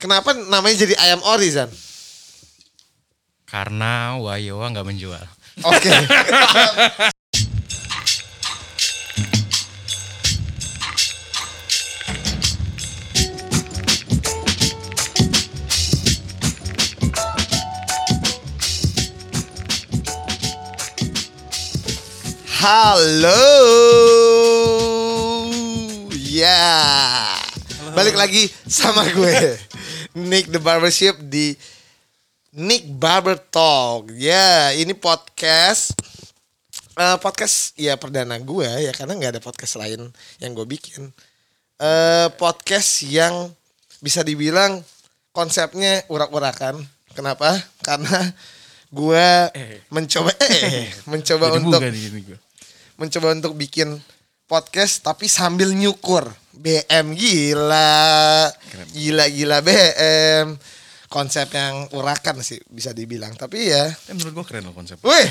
Kenapa namanya jadi ayam ori Zan? Karena Wayowa nggak menjual. Oke. Halo. Ya. Balik lagi sama gue. Nick the Barbershop di Nick Barber Talk. Ya, ini podcast eh, podcast ya perdana gue ya karena nggak ada podcast lain yang gue bikin. eh podcast yang bisa dibilang konsepnya urak-urakan. Kenapa? Karena gue mencoba eh mencoba Jadi untuk mencoba untuk bikin podcast tapi sambil nyukur BM gila. Gila gila BM konsep yang urakan sih bisa dibilang. Tapi ya. Eh, menurut gue keren loh konsep. weh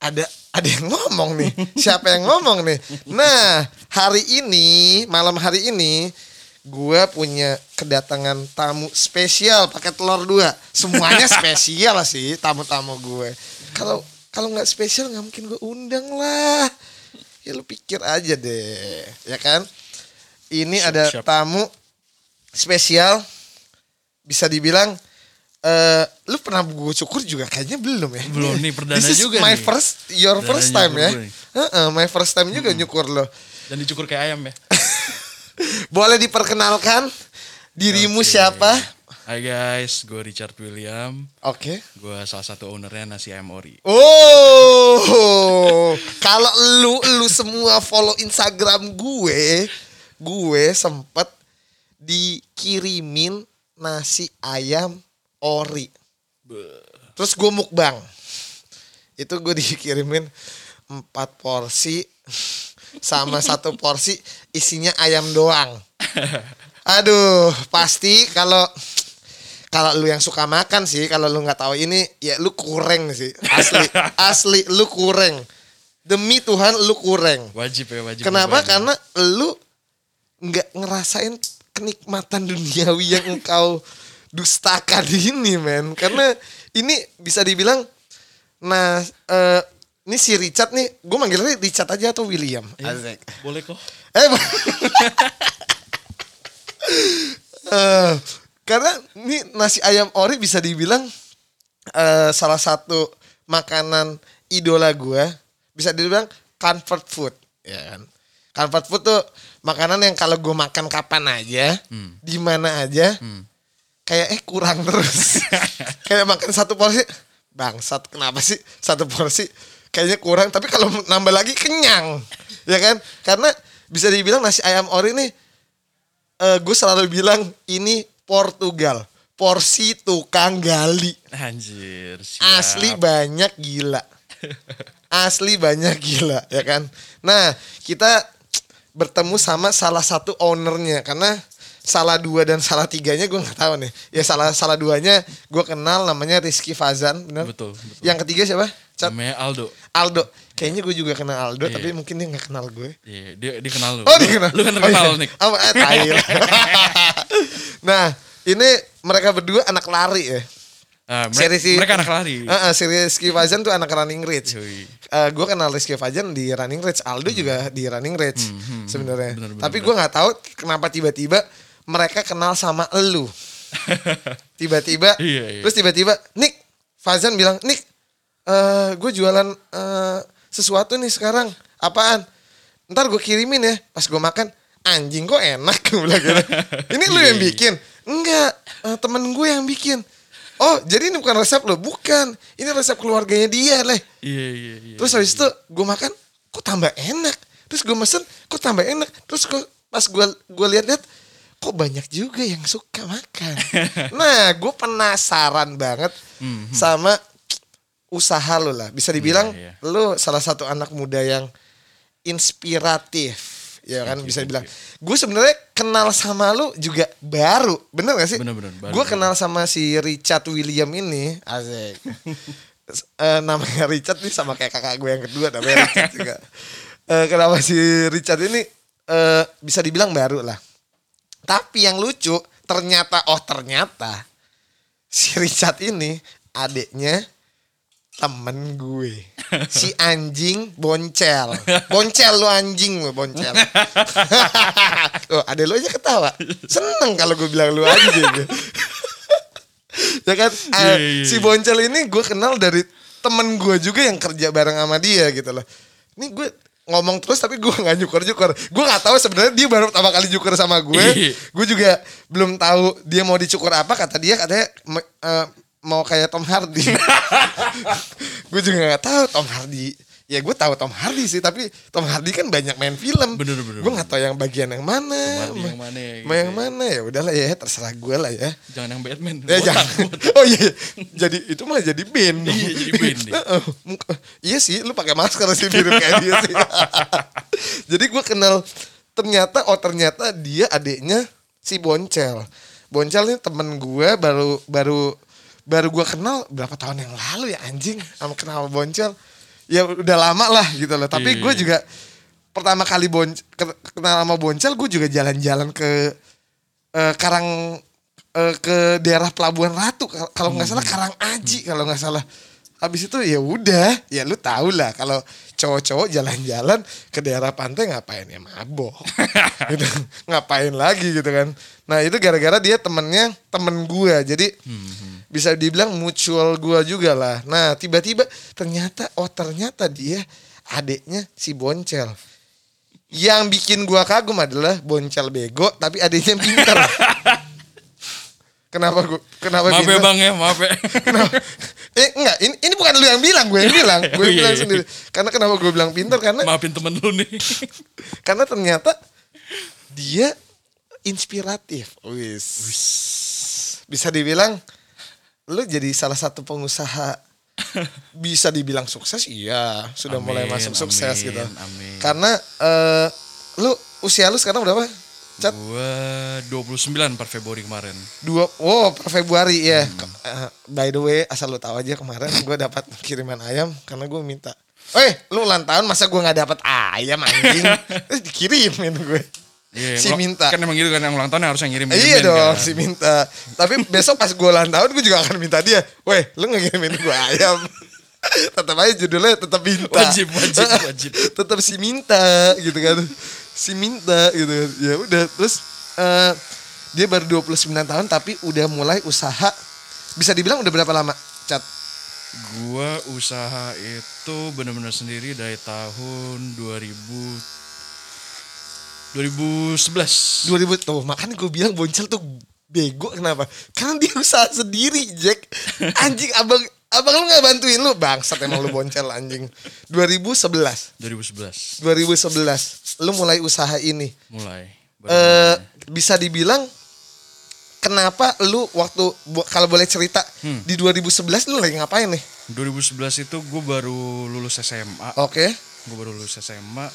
ada ada yang ngomong nih. Siapa yang ngomong nih? Nah hari ini malam hari ini gue punya kedatangan tamu spesial pakai telur dua. Semuanya spesial sih tamu-tamu gue kalau kalau nggak spesial nggak mungkin gue undang lah. Ya lu pikir aja deh ya kan ini ada siap. tamu spesial bisa dibilang eh lu pernah gue cukur juga kayaknya belum ya Belum nih, perdana This is juga my nih. first your Perdana first time ya nih. Heeh, my first time juga nyukur lo Dan dicukur kayak ayam ya. boleh diperkenalkan dirimu Oke. siapa Hai guys, gue Richard William. oke Gue salah satu ownernya Nasi Ayam Ori. Oh, kalau lu lu semua follow Instagram gue, gue sempet dikirimin nasi ayam ori. Terus gue mukbang. Itu gue dikirimin empat porsi sama satu porsi isinya ayam doang. Aduh, pasti kalau kalau lu yang suka makan sih, kalau lu nggak tahu ini ya lu kurang sih. Asli, asli lu kurang. Demi Tuhan lu kurang. Wajib ya, wajib. Kenapa? wajib. Karena lu nggak ngerasain kenikmatan duniawi yang engkau dustakan ini, men. Karena ini bisa dibilang, nah, eh, ini si Richard nih, gue manggilnya Richard aja atau William. Asik. Boleh kok. Eh, Eh, karena ini nasi ayam ori bisa dibilang eh, salah satu makanan idola gue bisa dibilang comfort food ya kan comfort food tuh makanan yang kalau gue makan kapan aja di mana aja kayak eh kurang terus. Kayak makan satu porsi bangsat kenapa sih satu porsi kayaknya kurang tapi kalau nambah lagi kenyang. Ya kan? Karena bisa dibilang nasi ayam ori nih eh gue selalu bilang ini Portugal porsi tukang gali. Anjir, siap. asli banyak gila. Asli banyak gila ya kan? Nah kita bertemu sama salah satu ownernya karena salah dua dan salah tiganya gue nggak tahu nih ya salah salah duanya gue kenal namanya Rizky Fazan benar Betul, betul. yang ketiga siapa Cat Namanya Aldo. Aldo kayaknya gue juga kenal Aldo Iya. tapi mungkin dia nggak kenal gue Iya, dia, dia kenal lu. Oh dia kenal. Lu kan Oh, terkenal, iya. Nick. Apa? Eh, nah ini mereka berdua anak lari ya. Ah, Si mereka, Rizky- mereka anak lari. Heeh, si Rizky Fajan tuh anak Running Ridge. Yoi. gue kenal Rizky Fajan di Running Ridge, Aldo juga di Running Ridge sebenarnya. Bener, bener, Tapi gue nggak tahu kenapa tiba-tiba mereka kenal sama elu. Tiba-tiba, Iya, iya. terus tiba-tiba Nick Fazan bilang Nick, eh gue jualan eh, sesuatu nih sekarang. Apaan? Ntar gue kirimin ya. Pas gue makan, anjing kok enak gue bilang gitu. Ini lu Iya, yang iya. bikin? Enggak, eh, temen gue yang bikin. Oh, jadi ini bukan resep lo? Bukan. Ini resep keluarganya dia, leh. Iya, iya, iya. Terus habis itu gue makan, kok tambah enak. Terus gue mesen, kok tambah enak. Terus kok pas gue gue lihat-lihat, kok banyak juga yang suka makan. nah, gue penasaran banget sama usaha lo lah. Bisa dibilang Iya, lo salah satu anak muda yang inspiratif. Ya kan bisa dibilang. Gue sebenarnya kenal sama lu juga baru, bener gak sih? Bener, bener, baru, Gue kenal sama si Richard William ini, asik. Eh, namanya Richard nih sama kayak kakak gue yang kedua namanya Richard juga. Eh, kenapa si Richard ini eh, bisa dibilang baru lah. Tapi yang lucu ternyata oh ternyata si Richard ini adiknya temen gue. Si anjing boncel. Boncel lu anjing lu boncel. Oh ada lu aja ketawa. Seneng kalau gue bilang lu anjing. Ya kan? Ah, Iya, iya, si iya. boncel ini gue kenal dari temen gue juga yang kerja bareng sama dia gitu loh. Ini gue ngomong terus tapi gue nggak nyukur nyukur gue nggak tahu sebenarnya dia baru pertama kali nyukur sama gue. Iya. gue juga belum tahu dia mau dicukur apa. Kata dia katanya eh, mau kayak Tom Hardy gue juga nggak tahu Tom Hardy ya gue tahu Tom Hardy sih tapi Tom Hardy kan banyak main film Bener, bener, gue nggak tahu yang bagian yang mana Tom Hardy yang mana ya, gitu Ma- yang ya. mana ya udahlah ya terserah gue lah ya Jangan yang Batman. Botak, jangan. Oh iya, jadi itu malah jadi dong. Iya, jadi iya sih, lu pakai masker sih mirip kayak dia sih. jadi gue kenal ternyata oh ternyata dia adiknya si Boncel. Boncel ini temen gue baru baru baru gue kenal berapa tahun yang lalu ya anjing. Sama kenal Boncel. Ya udah lama lah gitu loh. Tapi Iya, gue iya. juga pertama kali bon, ke- kenal sama Boncel gue juga jalan-jalan ke eh, Karang eh, ke daerah Pelabuhan Ratu. Kal- kalau nggak salah Karang Aji kalau nggak salah. Habis itu ya udah ya lu tau lah kalau cowok-cowok jalan-jalan ke daerah pantai ngapain ya mabok. Gitu. Ngapain lagi gitu kan. Nah itu gara-gara dia temennya temen gua. Jadi bisa dibilang mutual gua juga lah nah tiba-tiba ternyata oh ternyata dia adiknya si Boncel yang bikin gua kagum adalah Boncel bego tapi adiknya pinter Kenapa gua kenapa Maaf ya bang ya, maaf ya. Kenapa? Eh enggak, ini ini bukan lu yang bilang, gue yang bilang, gue Oh, iya, bilang iya. sendiri. Karena kenapa gue bilang pinter karena Maafin temen lu nih. karena ternyata dia inspiratif. Wis. Bisa dibilang lu jadi salah satu pengusaha bisa dibilang sukses? Iya sudah mulai Amin, masuk sukses amin, gitu. amin. karena eh, lu usia lu sekarang berapa cat Gua 29 per Februari kemarin. dua oh per Februari ya Hmm. Eh, by the way asal lu tahu aja kemarin gue dapat kiriman ayam karena gue minta. Eh lu ulang tahun masa gue nggak dapat ayam anjing? Terus dikirimin gue Iya, si minta. Kan emang gitu kan yang ulang tahun harus yang ngirim iya dong kan. si minta. Tapi besok pas gue ulang tahun gue juga akan minta dia weh lu ngirimin gue ayam. Tetap aja judulnya tetap minta. Wajib, wajib, wajib. tetap si minta gitu kan. Si minta gitu kan. ya udah terus eh, dia baru 29 tahun tapi udah mulai usaha. Bisa dibilang udah berapa lama cat? Gua usaha itu bener-bener sendiri dari tahun 2000 2011. 2000 tuh makanya gue bilang boncel tuh bego kenapa karena dia usaha sendiri Jack anjing abang abang lu nggak bantuin lu bangsat emang lu boncel anjing 2011 2011 2011 lu mulai usaha ini mulai. eh bisa dibilang kenapa lu waktu kalau boleh cerita Hmm. di 2011 lu lagi ngapain nih 2011 itu gue baru lulus SMA. oke Gue baru lulus SMA.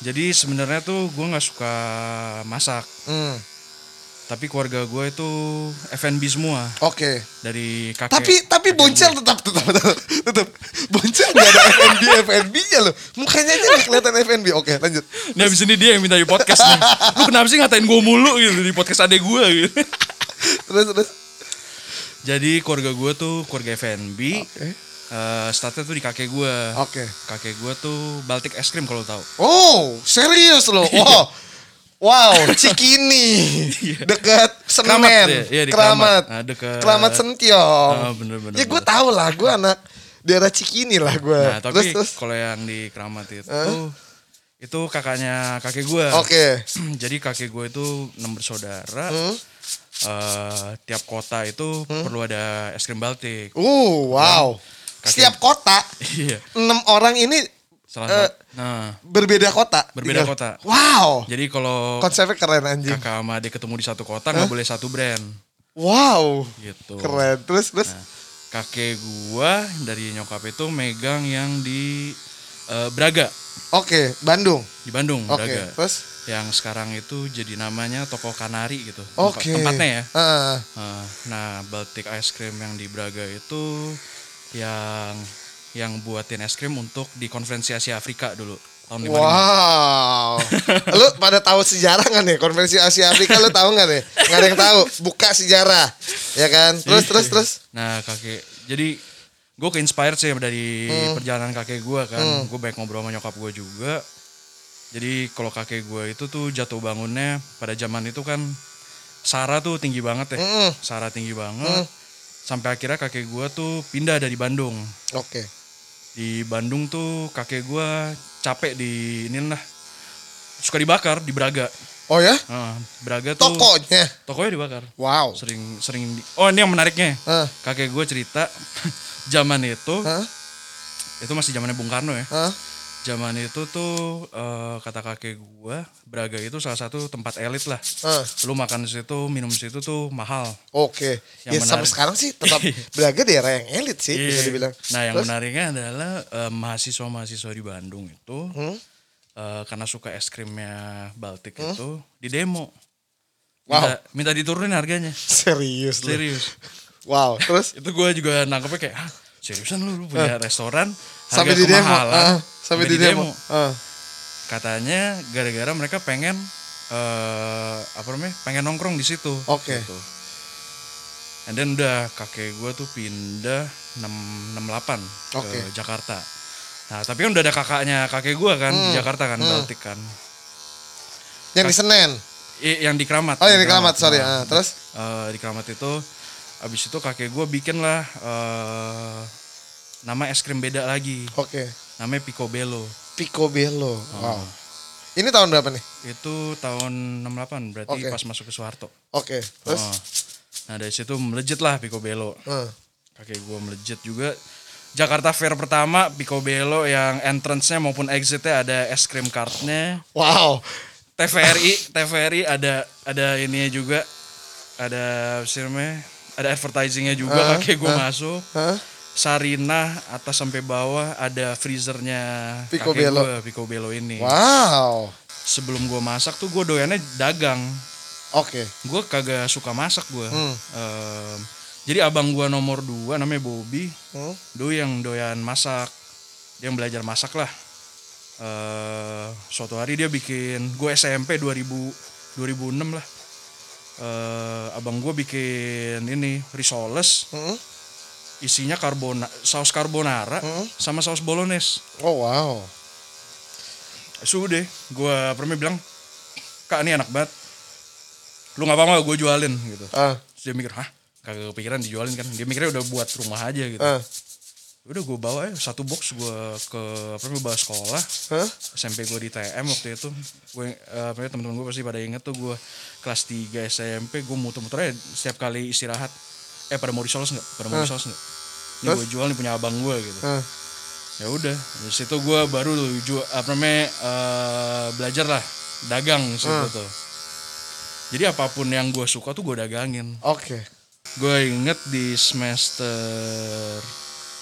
Jadi sebenarnya tuh gue nggak suka masak. hmm. Tapi keluarga gue itu F&B semua oke dari kakek. tapi tapi kakek boncel gue. tetap tetap tetap, tetap. boncel nggak ada FNB FNB nya loh mukanya aja nggak kelihatan FNB oke lanjut Nah abis ini dia yang minta di podcast nih. Lu kenapa sih ngatain gue mulu gitu di podcast adek gue gitu. terus terus Jadi keluarga gue tuh keluarga F&B. oke Eh, startnya tuh di kakek gue. oke Kakek gue tuh Baltic Es Krim kalau tahu. oh serius loh wow Wow, Cikini, dekat Semen, Keramat ya? Iya, di Keramat, Keramat. Nah, Sentiong. Ah, bener, bener, ya gue tau lah, gue anak daerah Cikini lah gue. Nah tapi terus terus, kalau yang di Keramat itu Eh? itu kakaknya kakek gue. oke, Jadi kakek gue itu enam bersaudara. Hmm. Eh, tiap kota itu perlu ada es krim Baltic. uh, wow. Kakek- Setiap kota Iya. enam orang ini Salah satu. Nah, berbeda kota. Berbeda Tinggal- kota. Wow, jadi kalau konsepnya keren anjing. kakak sama adik ketemu di satu kota nggak boleh satu brand Wow, gitu. keren. Terus terus, Nah, kakek gua dari nyokap itu megang yang di eh, Braga oke, Bandung. di Bandung Oke, Braga. terus, Yang sekarang itu jadi namanya toko Kanari gitu. oke. Tempatnya ya. Ah, Nah, Nah, Baltic Ice Cream yang di Braga itu yang yang buatin es krim untuk di konferensi Asia Afrika dulu. tahun 55 Wow. lu pada tahu sejarah nggak nih konferensi Asia Afrika lu tahu nggak nih? Nggak ada yang tahu. Buka sejarah, ya kan? Terus terus terus. Nah kakek, jadi gue ke inspired sih dari Hmm. perjalanan kakek gue kan. Gue banyak ngobrol sama nyokap gue juga. Jadi kalau kakek gue itu tuh jatuh bangunnya pada zaman itu kan Sarah tuh tinggi banget ya. Mm-mm. Sarah tinggi banget. Hmm. Sampai akhirnya kakek gue tuh pindah dari Bandung. Oke. Di Bandung tuh kakek gue capek di ini lah. Suka dibakar di Braga. Oh ya? Nah, Braga tuh Tokonya. tokonya dibakar. Wow. Sering sering di- Oh, ini yang menariknya Hah? kakek gue cerita zaman itu Hah? itu masih zamannya Bung Karno ya Hah? Zaman itu tuh eh, kata kakek gue Braga itu salah satu tempat elit lah Hah? lu makan di situ minum di situ tuh mahal Oke. Yang Ya sampai menarik. sekarang sih tetap Braga daerah yang elit sih bisa Iya. dibilang. nah yang Terus? menariknya adalah eh, mahasiswa-mahasiswa di Bandung itu Hmm? eh, karena suka es krimnya Baltic itu di demo Wow. minta, minta diturunin harganya Serius lu. serius Wow. Terus itu gue juga nangkepnya kayak ah seriusan lu, lu punya restoran harga sampai di demo. Ah, sampai di demo. Ah. katanya gara-gara mereka pengen eh apa namanya pengen nongkrong di situ Oke. gitu. and then udah kakek gue tuh pindah 6, 68 ke. Jakarta nah tapi kan udah ada kakaknya kakek gue kan di Hmm. Jakarta kan Hmm. Baltik kan Yang di Senen. I- yang di Keramat Oh, yang di Keramat, sorry. Nah, Ah, terus? eh, di Keramat itu abis itu kakek gue bikin lah eh, nama es krim beda lagi Oke. namanya Picobello Picobello. Wow. Oh. Ini tahun berapa nih? itu tahun 68 berarti Oke. pas masuk ke Soeharto Oke. Terus? Oh. nah dari situ melejit lah Picobello Ah. kakek gue melejit juga Jakarta Fair pertama Picobello yang entrance-nya maupun exit-nya ada es krim kartnya Wow. TVRI TVRI ada ada ininya juga ada apa sih namanya ada advertisingnya juga Ah, kakek gue ah. masuk Hah? Sarinah atas sampai bawah ada freezernya Picobello. kakek gue Picobello ini Wow. sebelum gue masak tuh gue doyannya dagang Oke. gue kagak suka masak gue Hmm. jadi abang gue nomor dua namanya Bobby Hmm. dulu yang doyan masak dia yang belajar masak lah eh suatu hari dia bikin gue SMP 2000 2006 lah eh abang gue bikin ini risoles Hmm. isinya karbona saus carbonara Hmm. sama saus bolognese Oh wow. sudah gue pernah bilang kak ini enak banget lu nggak apa-apa gue jualin gitu Ah. Terus dia mikir hah kagak kepikiran dijualin kan dia mikirnya udah buat rumah aja gitu Ah. Udah gue bawa ya satu box gue ke apa namanya bawa sekolah Hah? SMP gue di TM waktu itu gue eh, apa ya teman-teman gue pasti pada inget tuh gue kelas 3 SMP gue muter-muter aja setiap kali istirahat eh pada mau risoles nggak pada mau risoles nggak ini Terus? gue jual nih punya abang gue gitu Ah. ya udah dari situ gue baru jual apa namanya eh, belajar lah dagang situ Hmm. tuh jadi apa pun yang gue suka tuh gue dagangin Oke. gue inget di semester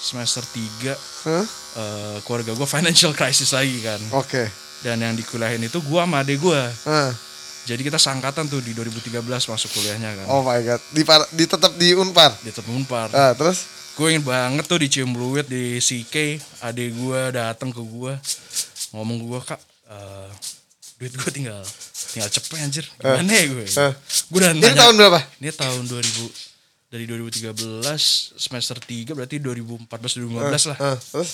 semester 3 Hah? eh, keluarga gue financial crisis lagi kan Oke. dan yang dikuliahin itu gue sama adek gue Ah. jadi kita sangkatan tuh di 2013 masuk kuliahnya kan Oh my god. Di, par- di tetap di Unpar. di tetap Unpar Ah, terus? gue ingin banget tuh dicium bluet di CK adek gue datang ke gue ngomong gue kak eh, duit gue tinggal tinggal cepet anjir gimana ya gue Eh. gue udah Ini nanya tahun berapa? ini tahun 2000 dari 2013 semester 3 berarti 2014 2015 lah Ah, terus?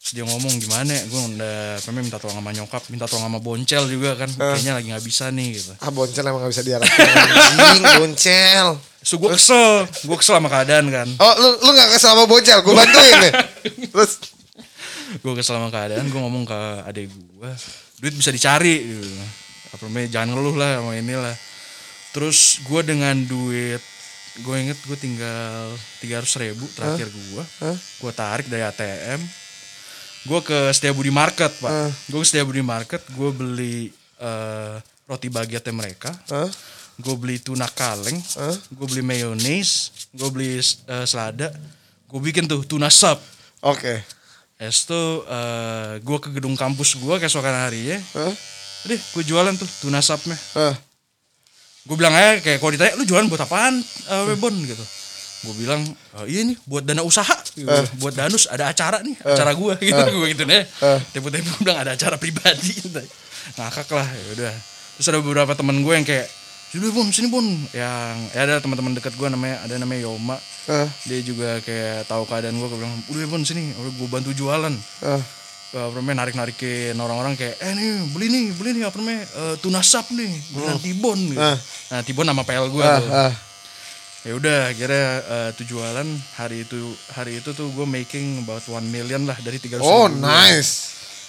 Terus dia ngomong gimana ya gue udah memang minta tolong sama nyokap minta tolong sama boncel juga kan kayaknya lagi nggak bisa nih gitu Ah, boncel emang gak bisa diharapkan. Anjing, boncel. so gue kesel gue kesel sama keadaan kan Oh, lu lu gak kesel sama boncel? Gue bantuin nih. Terus? gue kesel sama keadaan gue ngomong ke adek gue duit bisa dicari gitu. apa namanya jangan ngeluh lah sama inilah terus gue dengan duit gue inget gue tinggal tiga ribu terakhir gue Hah? gue tarik dari ATM gue ke Setiabudi Market pak Hah? gue ke Setiabudi Market gue beli eh, roti baguette mereka Hah? gue beli tuna kaleng Hah? gue beli mayonnaise gue beli eh, selada gue bikin tuh tuna sub Oke. Es tuh eh, gue ke gedung kampus gue keesokan hari ya Hah? deh gue jualan tuh tuna subnya Hah? Gue bilang aja kayak kalau ditanya lu jualan buat apaan eh, Webon? Gitu. Gue bilang "Eh, iya nih buat dana usaha. Gitu. buat danus ada acara nih acara gue gitu. Gue gitu deh. Tiba-tiba gue bilang ada acara pribadi. Gitu. ngakak lah ya udah. Terus ada beberapa temen gue yang kayak sini bun sini bun. Yang ya ada teman-teman dekat gue namanya ada namanya Yoma. Eh. dia juga kayak tahu keadaan gue gue bilang udah bun sini. Gue bantu jualan. Eh. Apa namanya narik narikin orang-orang kayak eh nih beli nih beli nih apa namanya eh, tuna sap nih dengan tibon gitu. Ah. nah tibon nama PL gue Ah, tuh ah. ya udah akhirnya eh, tuh jualan hari itu hari itu tuh gue making about 1 million lah dari 300 Oh, ribu gua. nice.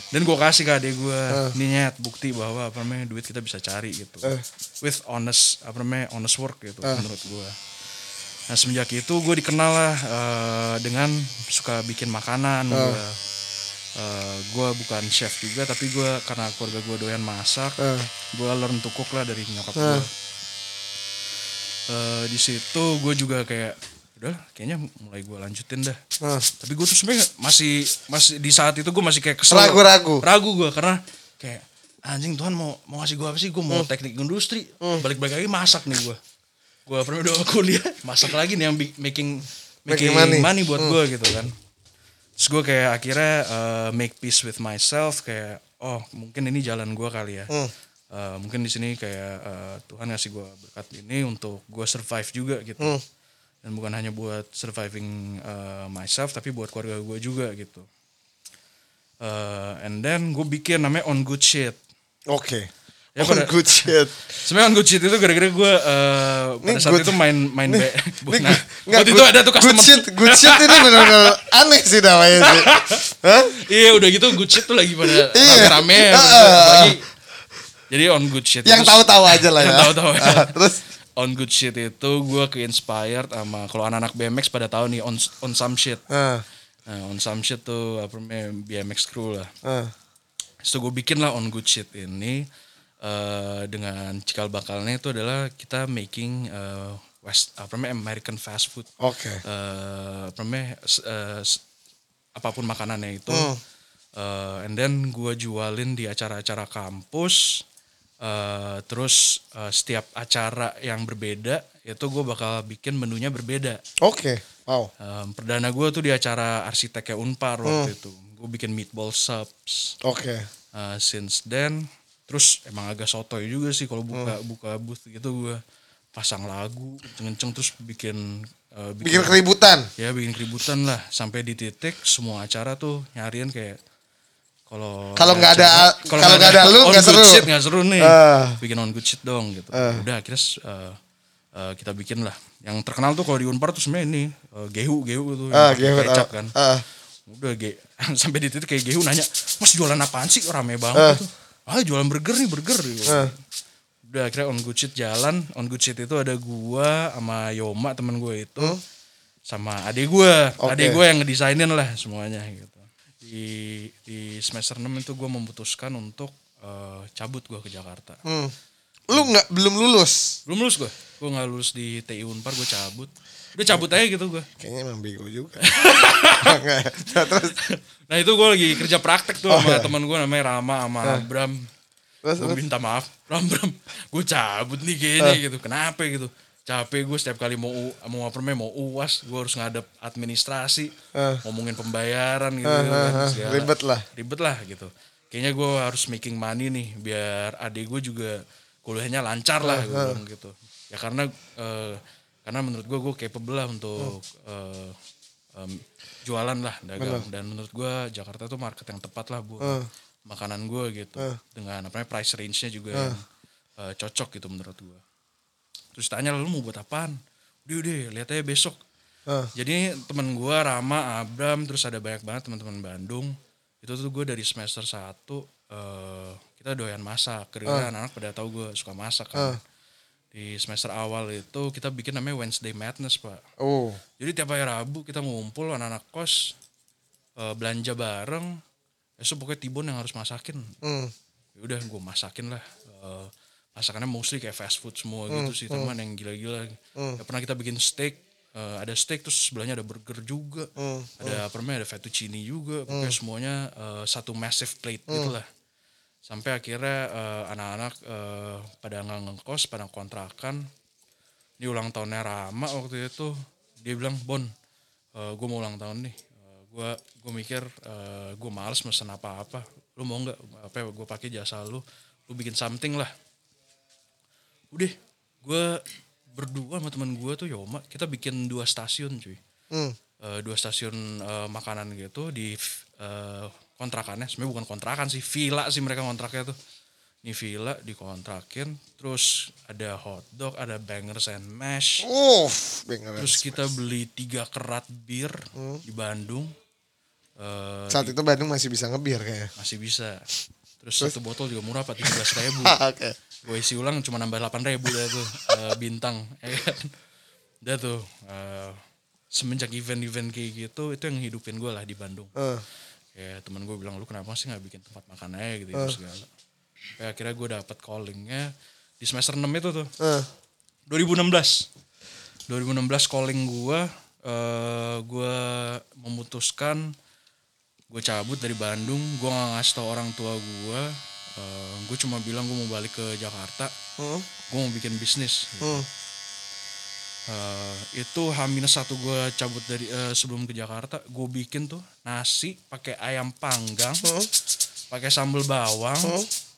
dan gue kasih ke adek gue ini nyet bukti bahwa apa namanya duit kita bisa cari gitu Eh. with honest apa namanya honest work gitu menurut gue nah semenjak itu gue dikenal lah eh, dengan suka bikin makanan gue gue bukan chef juga tapi gue karena keluarga gue doyan masak Eh. gue learn to cook lah dari nyokap gue Eh, di situ gue juga kayak udah kayaknya mulai gue lanjutin dah Ah. tapi gue tuh sebenarnya masih masih di saat itu gue masih kayak kesel Ragu-ragu. ragu gue karena kayak anjing Tuhan mau mau ngasih gue apa sih gue Hmm. mau teknik industri balik-balik lagi masak nih gue gue pernah udah kuliah masak lagi nih yang making making, Making money. money. buat gue gitu kan terus gue kayak akhirnya uh, make peace with myself kayak oh mungkin ini jalan gue kali ya Hmm. Uh, mungkin di sini kayak uh, Tuhan ngasih gue berkat ini untuk gue survive juga gitu Hmm. dan bukan hanya buat surviving uh, myself tapi buat keluarga gue juga gitu Uh, and then gue bikin namanya on good shit Oke. Ya, On pada- good shit. sebenarnya on good shit itu gara-gara gue uh, pada Ini saat good- itu main main be Ini nah, nggak, waktu itu good- ada tuh customer Good shit, good shit ini benar-benar aneh sih namanya sih. Hah? iya udah gitu good shit tuh lagi pada Iya. rame-rame ya, Heeh. apalagi- jadi on good shit Yang itu- tahu-tahu aja lah ya. Yang tahu-tahu ya. Ah, Terus on good shit itu gue ke inspired sama kalau anak-anak BMX pada tahu nih on on some shit ah, nah, on some shit tuh apa namanya BMX crew lah ah. so gue bikin lah on good shit ini eh, dengan cikal bakalnya itu adalah kita making eh, west apa namanya American fast food Oke. eh apa namanya eh, s- apa pun makanannya itu Hmm. Eh, and then gue jualin di acara-acara kampus eh, terus eh, setiap acara yang berbeda itu gue bakal bikin menunya berbeda Oke. Wow. Em, perdana gue tuh di acara arsiteknya Unpar waktu Hmm. itu gue bikin meatball subs Oke. Uh, since then terus emang agak sotoy juga sih kalau buka Hmm. buka booth gitu gue pasang lagu kenceng terus bikin uh, Bikin keributan. ya bikin keributan lah sampai di titik semua acara tuh nyariin kayak kalau Kalau nggak ada- kalau nggak ada lu, on nggak seru. shit nggak seru nih Ah. bikin on good shit dong gitu udah akhirnya uh, uh, kita bikin lah yang terkenal tuh kalau di Unpar tuh sebenarnya ini uh, gehu gehu tuh pakai gehu, kecap ah, kan ah. udah ge sampai di titik kayak gehu nanya mas jualan apaan sih rame banget tuh ah jualan burger nih burger. Ah. udah akhirnya on good shit jalan on good shit itu ada gua sama Yoma teman gue itu sama adik gua Hmm? Oke. adik gua yang ngedesainin lah semuanya gitu di di semester 6 itu gua memutuskan untuk eh, cabut gua ke Jakarta Hmm. Lu nggak belum lulus. belum lulus gua gua nggak lulus di TI Unpar gua cabut udah cabut aja gitu gua Kayaknya emang bego juga. Nah, Terus Nah itu gue lagi kerja praktek tuh Oh, sama iya. teman gue namanya Rama sama Bram. terus Gue minta maaf, Bram Bram, gue cabut nih kayaknya gitu. Kenapa gitu? Capek gue setiap kali mau mau apa namanya mau uas, gue harus ngadep administrasi, Eh. ngomongin pembayaran gitu. Eh, kan, eh, eh, segala. ribet lah. Ribet lah gitu. Kayaknya gue harus making money nih biar adik gue juga kuliahnya lancar lah gue bilang gitu. Ya karena eh, karena menurut gue gue capable lah untuk eh, em, jualan lah dagang. Dan menurut gue Jakarta tuh market yang tepat lah buat Eh. makanan gue gitu. Dengan apa namanya price range-nya juga yang eh, cocok gitu menurut gue terus tanya lu mau buat apaan? Udah udah lihat aja besok. Eh. jadi temen gue Rama Abram terus ada banyak banget teman-teman Bandung. Itu tuh gue dari semester 1 eh kita doyan masak. Karena anak-anak pada tahu gue suka masak kan di semester awal itu kita bikin namanya Wednesday Madness pak oh. jadi tiap hari Rabu kita ngumpul anak-anak kos eh, belanja bareng. Besok pokoknya Tibon yang harus masakin. Hmm. Ya udah gue masakin lah. Eh, masakannya mostly kayak fast food semua gitu sih teman yang gila-gila. Ya, pernah kita bikin steak. eh, ada steak terus sebelahnya ada burger juga. Ada apa namanya ada fettuccine juga. Pokoknya semuanya eh, satu massive plate gitu lah. Sampai akhirnya eh, anak-anak eh, pada nggak ngekos, pada kontrakan. Ini ulang tahunnya Rama waktu itu. dia bilang Bon gue mau ulang tahun nih gue gue mikir gue males mesen apa-apa lu mau nggak apa ya gue pakai jasa lu lu bikin something lah udah gue berdua sama teman gue tuh Yoma kita bikin dua stasiun cuy Hmm. Eh, dua stasiun eh, makanan gitu di eh, kontrakannya. Sebenarnya bukan kontrakan sih villa sih mereka kontraknya tuh. Ini villa dikontrakin terus ada hotdog ada bangers and mash. Uff, bener. terus kita beli tiga kerat bir di Bandung. Eh, Saat itu Bandung masih bisa ngebir kayaknya. masih bisa. Terus, satu botol juga murah pak tiga ribu. Oke. gue isi ulang cuma nambah delapan ribu dah tuh eh, bintang ya kan? Tuh eh, semenjak event-event kayak gitu itu yang hidupin gue lah di Bandung. Eh, kayak temen gue bilang lu kenapa sih nggak bikin tempat makan aja? gitu, gitu segala. Kayak akhirnya gue dapet callingnya di semester 6 itu tuh. Eh. 2016 2016 calling gue eh gue memutuskan gue cabut dari Bandung. Gue gak ngasih tau orang tua gue eh gue cuma bilang gue mau balik ke Jakarta. Hmm. gue mau bikin bisnis. Hmm. Eh, itu H satu gue cabut dari eh, sebelum ke Jakarta gue bikin tuh nasi pakai ayam panggang Hmm. pakai sambal bawang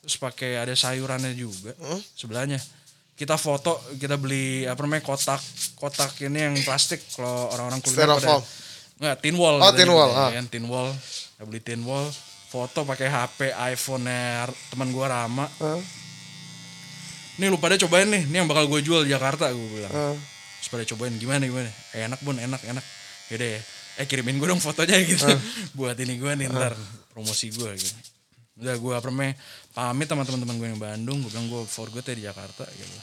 terus pakai ada sayurannya juga sebelahnya kita foto kita beli apa namanya kotak kotak ini yang plastik kalau orang-orang kuliner Styrofoam. nggak tin wall Oh, tin wall, gitu, ah. kan, tin wall kita beli tin wall foto pakai HP iPhone teman gue Rama Eh, nih lu pada cobain nih ini yang bakal gue jual di Jakarta gue bilang eh. Terus pada cobain gimana gimana? Eh, enak bun enak enak. Yaudah ya. Eh kirimin gue dong fotonya gitu. Buat ini gue nih ntar promosi gue gitu. Udah gue apa namanya pamit sama teman-teman gue yang Bandung. Gue bilang gue for good ya di Jakarta gitu.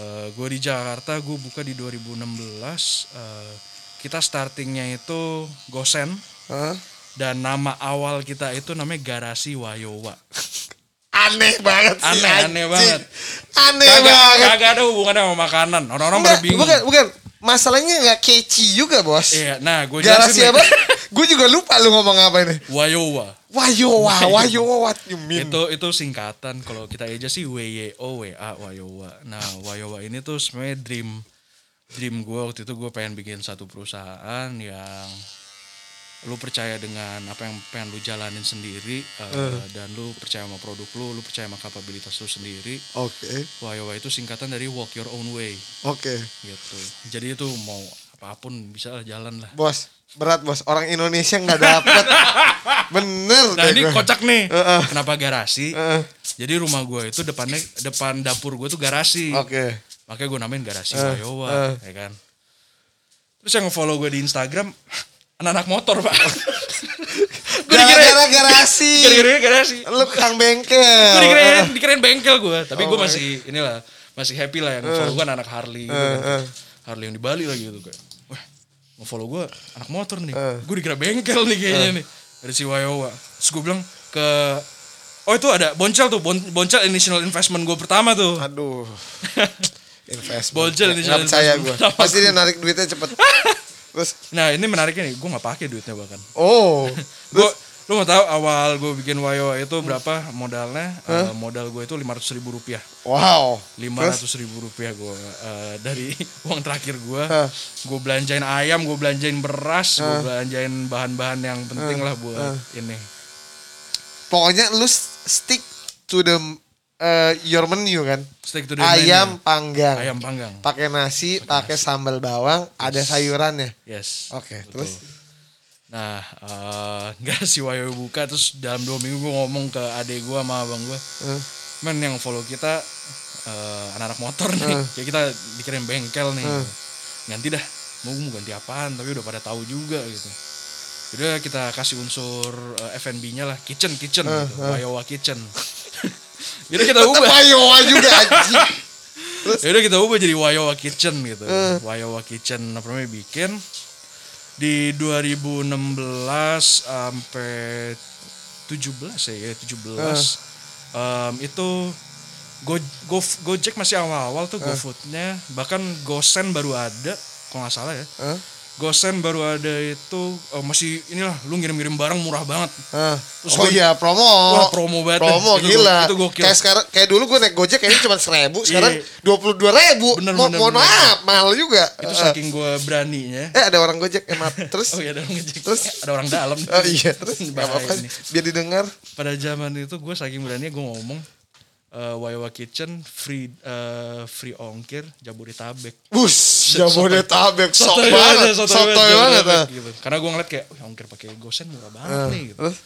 Eh, gue di Jakarta gue buka di 2016 eh, kita startingnya itu Gosen. Eh. dan nama awal kita itu namanya Garasi Wayowa Aneh banget sih. Aneh, anjing. aneh banget. Aneh kagak, banget. kagak ada hubungannya sama makanan orang-orang pada bingung bukan, bukan. Masalahnya nggak catchy juga, Bos. iya nah gue jelasin apa? nih. Gue juga lupa lu ngomong apa ini. Wayowa Wayowa, wayowa, what you mean? itu itu singkatan kalau kita aja sih WYO WA Wayowa nah Wayowa ini tuh sebenarnya dream dream gue waktu itu gue pengen bikin satu perusahaan yang lu percaya dengan apa yang pengen lu jalanin sendiri uh, dan lu percaya sama produk lu lu percaya sama kapabilitas lu sendiri Oke, Wayowa itu singkatan dari walk your own way oke. gitu jadi itu mau apa pun bisa lah jalan lah Bos, berat bos. Orang Indonesia nggak dapet. Bener nah ini gua. kocak nih Heeh. kenapa garasi Heeh. jadi rumah gue itu depannya depan dapur gue tuh garasi Oke. makanya gue namain garasi Eh, Wayowa eh. ya kan terus yang follow gue di Instagram anak-anak motor pak gue dikira Gara-gara garasi. gara-gara garasi Lu kang bengkel. gue dikirain dikirain bengkel gue tapi gue Oh, masih inilah masih happy lah yang follow gue anak Harley gitu Eh, kan. eh. Harley yang di Bali lagi gitu kayak wah mau follow gue anak motor nih Eh. gue dikira bengkel nih kayaknya nih dari si Wayowa terus gue bilang ke oh itu ada boncel tuh Bon- boncel initial investment gue pertama tuh Aduh. Investment. Bocil Nggak- ini nggak percaya gue. investment. Pasti dia narik duitnya cepet. Terus, nah ini menariknya nih gue nggak pakai duitnya bahkan. Oh. gue lu mau tahu awal gue bikin Wayo itu berapa modalnya? Eh, modal gue itu lima ratus ribu rupiah. Wow. lima ratus ribu rupiah gue eh, dari uang terakhir gue Hah. gue belanjain ayam gue belanjain beras gue belanjain bahan-bahan yang penting lah buat ini. Pokoknya lu stick to the uh, your menu kan. stick to the Ayam menu. panggang. ayam panggang. Pakai nasi, pakai sambal bawang, ada sayurannya. yes. Oke, betul. terus? Nah eh, nggak si Wayo buka terus dalam dua minggu gue ngomong ke adek gue sama abang gue Eh, men yang follow kita eh, anak-anak motor nih. Kayak kita dikirim bengkel nih. Ganti dah. Mau mau ganti apaan tapi udah pada tahu juga gitu. Udah kita kasih unsur eh, F&B-nya lah. Kitchen kitchen gitu. Wayowa kitchen jadi kita ubah Wayowa juga anjing. Yaudah kita ubah jadi Wayowa Kitchen gitu. Wayowa Kitchen apa namanya bikin di 2016 sampai 17 ya, ya 17. Em, itu Go, Go, Gojek masih awal-awal tuh GoFoodnya bahkan GoSend baru ada kalau nggak salah ya Hah? Gosen baru ada itu eh, masih inilah lu ngirim-ngirim barang murah banget. Ah. Terus oh gua- iya promo. Wah, promo banget Promo deh. Itu gila. go- itu gokil. Kayak sekarang kayak dulu gue naik Gojek kayaknya cuma seribu, sekarang Iya. dua puluh dua ribu. Bener, Mo bener, mohon bener. maaf, mahal juga. Itu Eh, saking gue beraninya. eh ada orang Gojek emat terus. Oh iya ada orang ngejek. Terus? ada orang dalam. Oh iya, terus apa-apa biar didengar. Pada zaman itu gue saking beraninya gue ngomong eh Wawa Kitchen free eh, free ongkir Jabodetabek. Bus, Jabodetabek sok banget, sotoy banget. Ah. gitu. Karena gue ngeliat kayak, wih ongkir pakai gosen murah banget Ah, nih. Gitu. Terus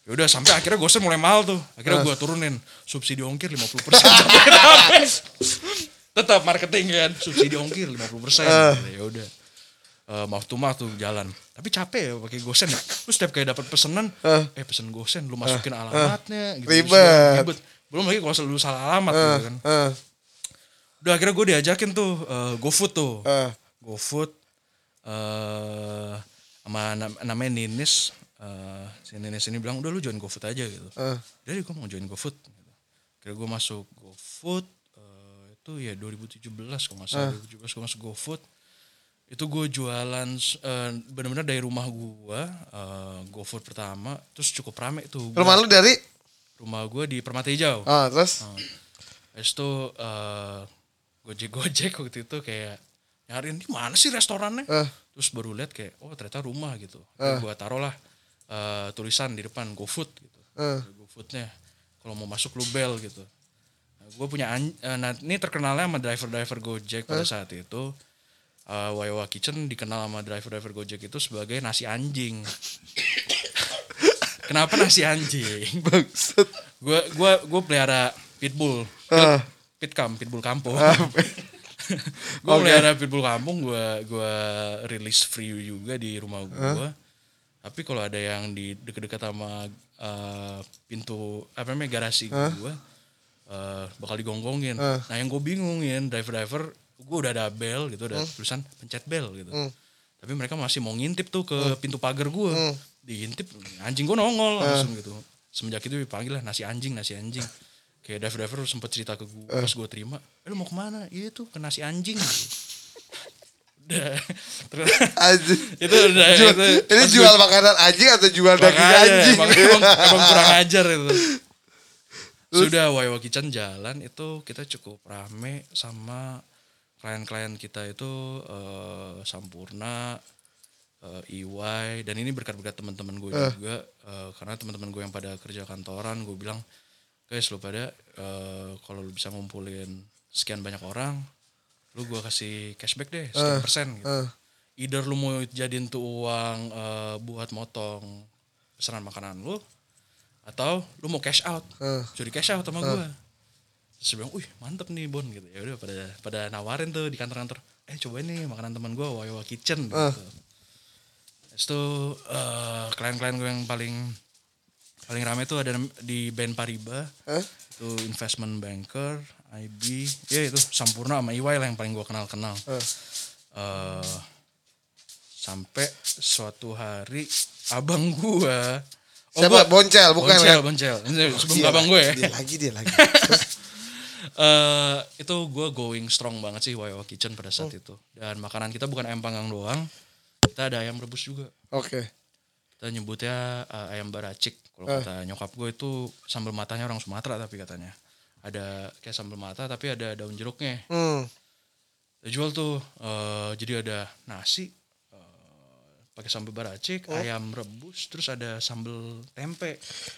Ya udah sampai akhirnya gosen mulai mahal tuh. Akhirnya gue turunin subsidi ongkir 50% Jabodetabek. Tetap marketing kan, subsidi ongkir 50%. Ah. Ya udah. Eh, mouth to mouth tuh jalan. Tapi capek ya pakai gosen ya. Lu setiap kayak dapat pesenan, Ah. eh pesen gosen, lu masukin alamatnya gitu. Ribet. Ribet. Belum lagi kalau lu salah alamat gitu kan. eh, Udah akhirnya gue diajakin tuh eh, GoFood tuh. eh. GoFood eh sama nam- namanya Ninis eh si Ninis ini bilang udah lu join GoFood aja gitu. Eh. Jadi gue mau join GoFood. Gitu. Kira gue masuk GoFood eh, itu ya 2017 kalau nggak salah 2017 gue masuk GoFood. Itu gue jualan eh, benar-benar dari rumah gue eh, GoFood pertama terus cukup rame tuh. Gua- Rumah lu dari? Rumah gue di Permata Hijau. Ah, terus? Habis itu eh, gojek-gojek waktu itu kayak nyariin di mana sih restorannya. Eh. Terus baru lihat kayak oh ternyata rumah gitu. Uh. Gue taruh lah eh, tulisan di depan GoFood gitu. Eh. GoFoodnya kalau mau masuk lu bel gitu. gue punya an- eh, nah, ini terkenalnya sama driver-driver Gojek pada saat itu. Eh, Wayawa Kitchen dikenal sama driver-driver Gojek itu sebagai nasi anjing. Kenapa nasi anjing? Bangsat. gue gua gua pelihara pitbull. Ah. pitkam pitbull kampung. Ah, gue pelihara pitbull kampung gue gua rilis free juga di rumah gue tapi kalau ada yang di dekat-dekat sama eh, pintu apa namanya garasi gue eh, bakal digonggongin. Nah yang gue bingungin driver-driver gue udah ada bel gitu udah tulisan pencet bel gitu. Tapi mereka masih mau ngintip tuh ke pintu pagar gue diintip anjing gue nongol langsung gitu. Semenjak itu dipanggil lah nasi anjing nasi anjing. Kayak driver driver sempet cerita ke gue pas gue terima eh, lu mau ke mana? Iya tuh ke nasi anjing. Terus itu udah Jual- itu ini jual makanan anjing atau jual daging anjing? Emang, emang, kurang ajar itu. Sudah Wayawa Kitchen jalan itu kita cukup rame sama klien-klien kita itu eh, Sampurna, eh, EY dan ini berkat-berkat teman-teman gue juga eh, karena teman-teman gue yang pada kerja kantoran gue bilang guys lu pada eh, kalau lu bisa ngumpulin sekian banyak orang lu gue kasih cashback deh sekian persen gitu. eh. either lu mau jadiin tuh uang eh, buat motong pesanan makanan lu atau lu mau cash out Eh. curi cash out sama gue terus bilang wih mantep nih bon gitu. Ya udah pada pada nawarin tuh di kantor-kantor eh cobain nih makanan teman gue Wayawa Kitchen gitu Terus itu eh, klien-klien gue yang paling paling rame tuh ada di band Pariba Hah? itu investment banker IB ya itu Sampurna sama EY lah yang paling gue kenal kenal Eh, sampai suatu hari abang gua oh, Siapa? gua- Boncel, bukan boncel, ya? boncel. Ini sebelum Dia abang gue ya Dia lagi, dia lagi. Eh, itu gue going strong banget sih Wayawa Kitchen pada Oh. saat itu dan makanan kita bukan ayam panggang doang kita ada ayam rebus juga Oke. kita nyebutnya eh, ayam baracik kalau Eh. kata nyokap gue itu sambal matanya orang Sumatera tapi katanya ada kayak sambal mata tapi ada daun jeruknya Hmm. Dia jual tuh eh, jadi ada nasi pakai sambal baracik Oh. ayam rebus terus ada sambal tempe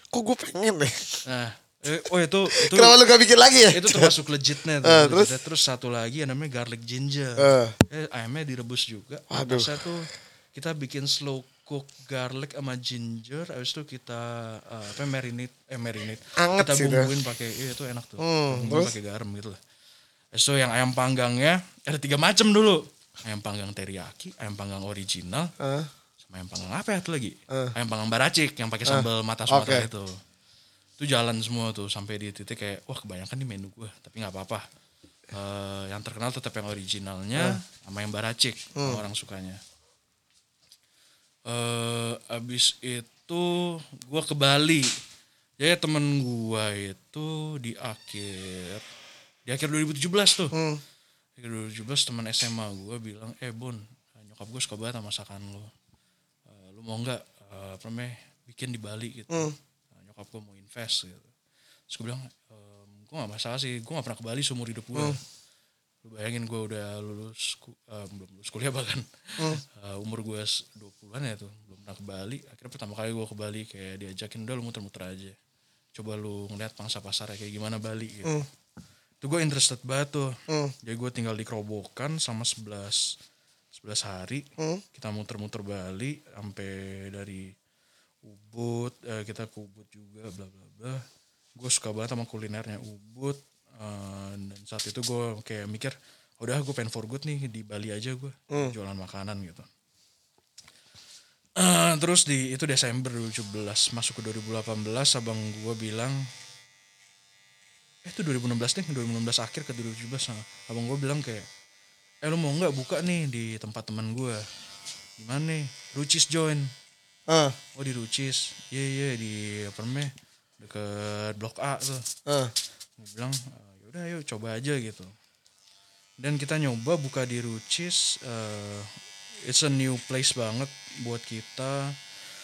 Kok gue pengen deh. nah eh, oh itu itu Kenapa lu gak bikin lagi ya? itu termasuk legitnya tuh, legitnya. terus? terus? satu lagi yang namanya garlic ginger Eh. eh, ayamnya direbus juga Waduh. Tuh kita bikin slow cook garlic sama ginger habis itu kita eh, apa marinate eh marinate Anget kita sih itu. bumbuin pakai iya itu enak tuh Hmm, bumbuin pakai garam gitu lah itu yang ayam panggangnya ada tiga macam dulu ayam panggang teriyaki ayam panggang original Eh. sama ayam panggang apa ya tuh lagi Eh. ayam panggang baracik yang pakai sambal mata Sumatera Oke. itu itu jalan semua tuh sampai di titik kayak wah kebanyakan nih menu gue tapi nggak apa-apa. Eh, yang terkenal tetap yang originalnya sama yang baracik Hmm. orang sukanya. Eh abis itu gue ke Bali. Jadi temen gue itu di akhir di akhir 2017 tuh. Hmm. akhir 2017 teman SMA gue bilang eh Bon nyokap nyokap gue suka banget sama masakan lo Eh, lu mau nggak eh, apa namanya bikin di Bali? Gitu. Hmm. Gue mau invest gitu terus gue bilang ehm, gue gak masalah sih gue gak pernah ke Bali seumur hidup gue Hmm. lu bayangin gue udah lulus eh, belum lulus kuliah bahkan Hmm. Eh, umur gue 20-an ya tuh belum pernah ke Bali akhirnya pertama kali gue ke Bali kayak diajakin udah lu muter-muter aja coba lu ngeliat pangsa pasarnya kayak gimana Bali gitu Hmm. itu gue interested banget tuh Hmm. jadi gue tinggal di Kerobokan sama 11 11 hari Hmm. kita muter-muter Bali sampai dari Ubud eh, kita ke Ubud juga bla bla bla. Gue suka banget sama kulinernya Ubud eh, dan saat itu gue kayak mikir udah gue pengen for good nih di Bali aja gue jualan makanan gitu. Eh, terus di itu Desember 2017 masuk ke 2018 abang gue bilang eh itu 2016 deh 2016 akhir ke 2017 nah, abang gue bilang kayak eh lu mau nggak buka nih di tempat teman gue di mana nih? Rucis join Ah, oh di Rucis iya iya di apa namanya deket blok A tuh ah. gue bilang "Eh, yaudah ayo coba aja gitu dan kita nyoba buka di Rucis eh, it's a new place banget buat kita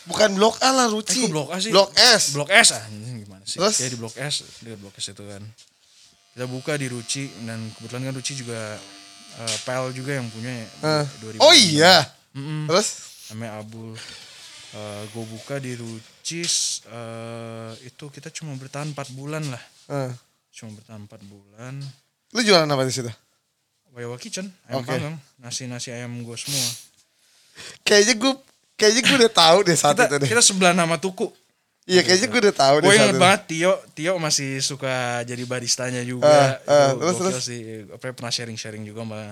Bukan blok A lah eh Ruci. kok blok A sih Blok S. blok S ah gimana sih Terus? ya di blok S di blok S itu kan kita buka di Ruci dan kebetulan kan Ruci juga eh, PL juga yang punya ya Ah. 2000. Oh iya. Mm-mm. Terus? namanya Abul gue buka di Rucis eh, itu kita cuma bertahan 4 bulan lah Ah. cuma bertahan 4 bulan Lu jualan apa di situ? Wayawa Kitchen ayam Oke. panggang nasi nasi ayam gue semua Kayaknya gue kayaknya gue udah tahu deh saat kita, itu deh. kita sebelah nama tuku Iya kayaknya gue udah tahu deh gue saat inget banget Tio Tio masih suka jadi baristanya juga ah, Itu terus, terus? sih apa ya, pernah sharing sharing juga sama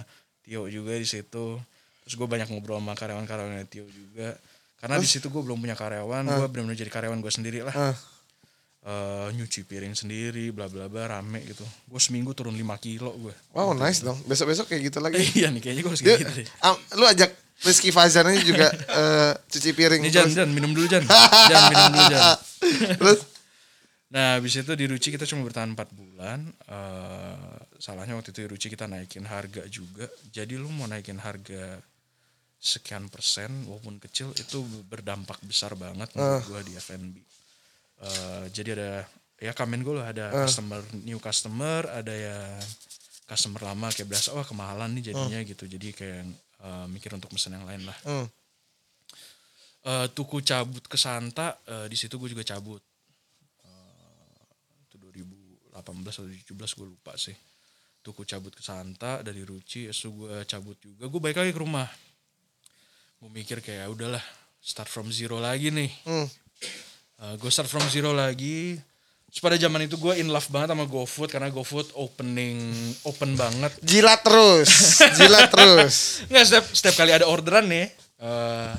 Tio juga di situ terus gue banyak ngobrol sama karyawan-karyawan Tio juga karena di situ gue belum punya karyawan gue benar-benar jadi karyawan gue sendiri lah Ah. Eh, nyuci piring sendiri bla bla bla rame gitu gue seminggu turun 5 kilo gue Wow nice dong. Besok-besok kayak gitu lagi. iya nih kayaknya gue harus kayak gitu deh am- lu ajak Rizky Fajar ini juga eh, cuci piring. Ini Jan. Jan, minum dulu Jan. Jan, minum dulu Jan. Terus? Nah, habis itu di Ruci kita cuma bertahan 4 bulan. Eh, salahnya waktu itu di Ruci kita naikin harga juga. Jadi lu mau naikin harga sekian persen walaupun kecil itu berdampak besar banget menurut gua di F&B. Eh, jadi ada ya kamen gue lah ada customer new customer, ada yang customer lama kayak berasa wah kemahalan nih jadinya gitu. Jadi kayak eh, mikir untuk mesen yang lain lah. Hmm. Eh, tuku cabut ke Santa eh, di situ gue juga cabut Eh, itu 2018 atau 2017 gue lupa sih tuku cabut ke Santa dari Ruci esu gue cabut juga gue balik lagi ke rumah gue mikir kayak "Ya udahlah start from zero lagi nih Hmm. gue start from zero lagi Terus pada zaman itu gue in love banget sama GoFood karena GoFood opening open banget Jilat terus. Jilat terus. Nggak setiap setiap kali ada orderan nih, eh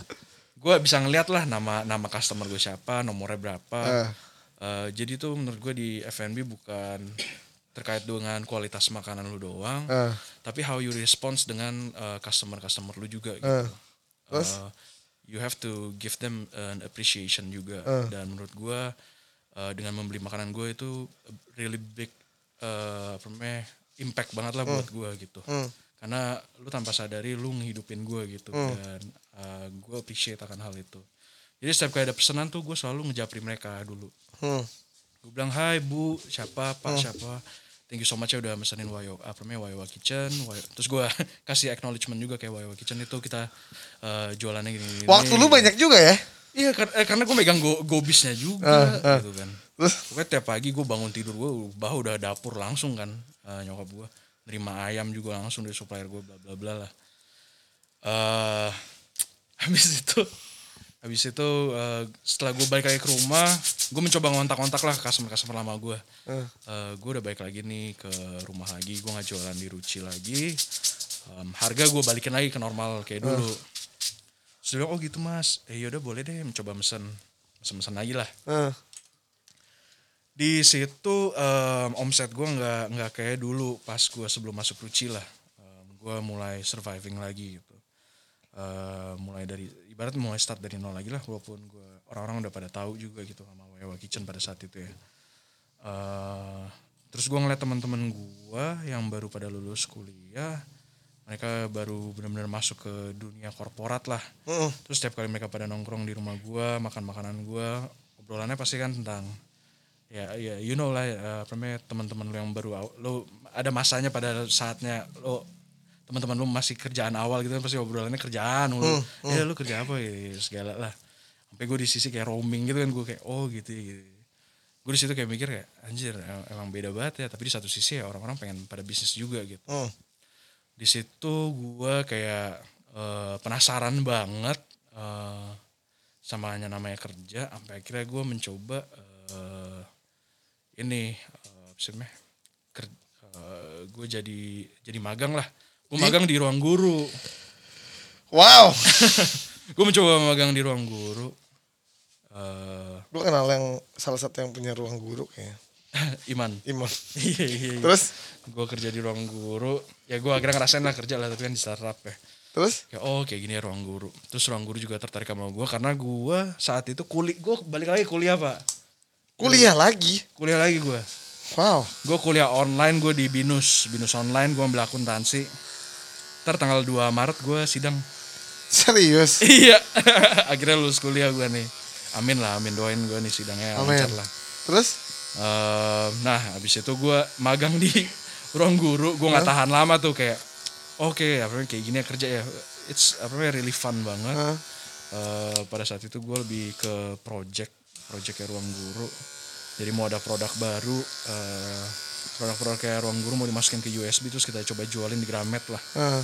gue bisa ngeliat lah nama nama customer gue siapa, nomornya berapa. Eh. Eh, jadi tuh menurut gue di F&B bukan terkait dengan kualitas makanan lu doang, Eh. tapi how you response dengan customer customer lu juga gitu. Eh. Terus? Eh, you have to give them an appreciation juga. Dan menurut gue eh, dengan membeli makanan gue itu really big eh, apa namanya impact banget lah buat gue gitu. Hmm. Karena lu tanpa sadari lu ngehidupin gue gitu dan eh, gue appreciate akan hal itu. Jadi setiap kali ada pesanan tuh gue selalu ngejapri mereka dulu. Hmm. Gue bilang, hai bu, siapa, pak, siapa. Thank you so much ya udah mesenin Wayo, apa namanya Wayo Kitchen. Wayo. Terus gue kasih acknowledgement juga kayak Wayo Kitchen itu kita eh, jualannya gini, gini Waktu lu banyak juga ya? Iya kar- eh, karena gue megang go gobisnya juga Ah, ah. gitu kan. Terus? Pokoknya tiap pagi gue bangun tidur gue bah udah dapur langsung kan eh, nyokap gue nerima ayam juga langsung dari supplier gue bla bla bla lah. eh habis itu habis itu eh, setelah gue balik lagi ke rumah gue mencoba ngontak-ngontak lah customer customer lama gue. Eh. Eh, gue udah balik lagi nih ke rumah lagi gue nggak jualan di Ruci lagi. Em, harga gue balikin lagi ke normal kayak dulu. Terus dia bilang, oh gitu mas, eh yaudah boleh deh mencoba mesen. Mesen-mesen lagi lah. Eh. Di situ em, omset gue nggak nggak kayak dulu pas gue sebelum masuk Ruci lah. gue mulai surviving lagi gitu. Eh, mulai dari ibarat mulai start dari nol lagi lah walaupun gue orang-orang udah pada tahu juga gitu sama Wayawa Kitchen pada saat itu ya. Eh, terus gue ngeliat teman-teman gue yang baru pada lulus kuliah mereka baru benar-benar masuk ke dunia korporat lah Mm. terus setiap kali mereka pada nongkrong di rumah gua makan makanan gua obrolannya pasti kan tentang ya ya you know lah namanya teman-teman lu yang baru lu ada masanya pada saatnya lu teman-teman lu masih kerjaan awal gitu kan pasti obrolannya kerjaan lu ya lu kerja apa? Ya segala lah. Sampai gue di sisi kayak roaming gitu kan gue kayak oh gitu ya, gitu. Gue di situ kayak mikir kayak anjir em- emang beda banget ya. Tapi di satu sisi ya orang-orang pengen pada bisnis juga gitu. Mm. di situ gue kayak eh, penasaran banget eh, sama hanya namanya kerja. Sampai akhirnya gue mencoba eh, ini apa sih namanya gue jadi jadi magang lah gue magang di ruang guru. Wow. gue mencoba magang di ruang guru. Eh, Gue kenal yang salah satu yang punya ruang guru kayaknya. Iman. Iman. iya iya iya. Terus? Gue kerja di ruang guru. Ya gue akhirnya ngerasain lah kerja lah tapi kan di startup ya. Terus? Kayak oh kayak gini ya ruang guru. Terus ruang guru juga tertarik sama gue karena gue saat itu kuliah gue balik lagi kuliah pak. Kuliah lagi. kuliah lagi gue Wow. gue kuliah online gue di binus. Binus online gue ambil akuntansi ntar tanggal 2 maret gue sidang. Serius. iya. Akhirnya lulus kuliah gue nih. Amin lah amin doain gue nih sidangnya Amin. lancar lah. Terus? Eh, nah habis itu gue magang di ruang guru gue nggak tahan lama tuh kayak oke apa namanya, kayak gini ya kerja ya. It's apa really fun banget? Eh, pada saat itu gue lebih ke project project kayak ruang guru. Jadi mau ada produk baru eh, produk-produk kayak ruang guru mau dimasukin ke USB terus kita coba jualin di Gramet lah. Ah,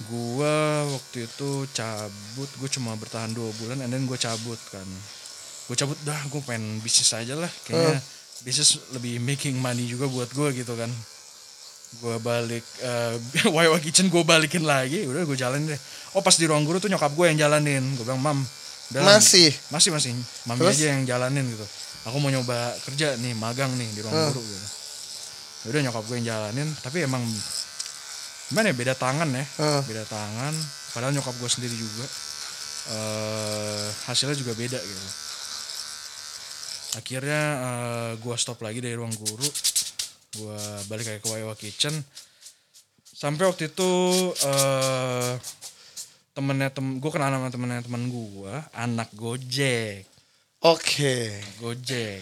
gue waktu itu cabut gue cuma bertahan dua bulan and then gue cabut kan. Gue cabut dah gue pengen bisnis aja lah. Kayaknya bisnis lebih making money juga buat gue gitu kan. Gue balik uh, Wawa Kitchen gue balikin lagi udah gue jalanin deh. Oh pas di ruang guru tuh nyokap gue yang jalanin. Gue bilang mam udah, Masih? masih masih. Mami Terus? aja yang jalanin gitu aku mau nyoba kerja nih magang nih di ruang Ah. guru gitu. Udah nyokap gue yang jalanin tapi emang gimana ya beda tangan ya. Ah. beda tangan padahal nyokap gue sendiri juga. Eh hasilnya juga beda gitu. Akhirnya eh, gue stop lagi dari ruang guru. Gue balik kayak ke Wawa Kitchen. Sampai waktu itu eh temennya tem gue kenal sama temennya temen gue anak Gojek Oke. Gojek.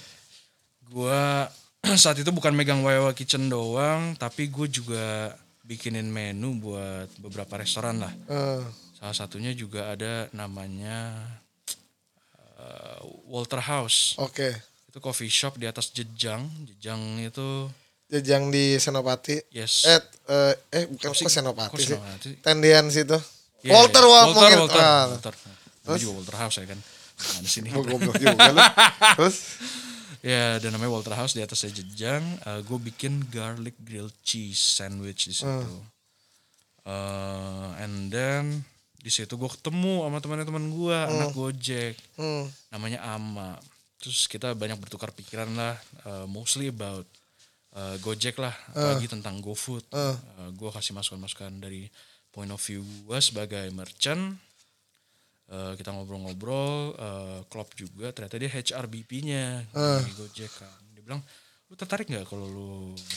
Gua saat itu bukan megang Wawa Kitchen doang, tapi gue juga bikinin menu buat beberapa restoran lah. Ah, Salah satunya juga ada namanya eh, Walter House. Oke. Itu coffee shop di atas Jejang. Jejang itu Jejang di Senopati. yes. Eh, eh, eh bukan kok Senopati Kok sih. Senopati? Tendian situ. Iya, Walter, iya. Wal Walter, mungkin. Walter, Ah, Walter. Namanya juga Walter House ya kan. Nah, di sini. Gua goblok juga lu. Terus Ya, dan namanya Walter House di atasnya jejang. gue bikin garlic grilled cheese sandwich di situ. Eh, and then di situ gue ketemu sama teman-teman gue, anak Gojek, hmm, namanya Ama. Terus kita banyak bertukar pikiran lah, eh, mostly about eh, Gojek lah, apalagi tentang GoFood. gue kasih masukan-masukan dari point of view gue sebagai merchant. Eh, kita ngobrol-ngobrol, eh, Klopp juga ternyata dia HRBP-nya di Gojek kan. Dia bilang, lu tertarik nggak kalau lu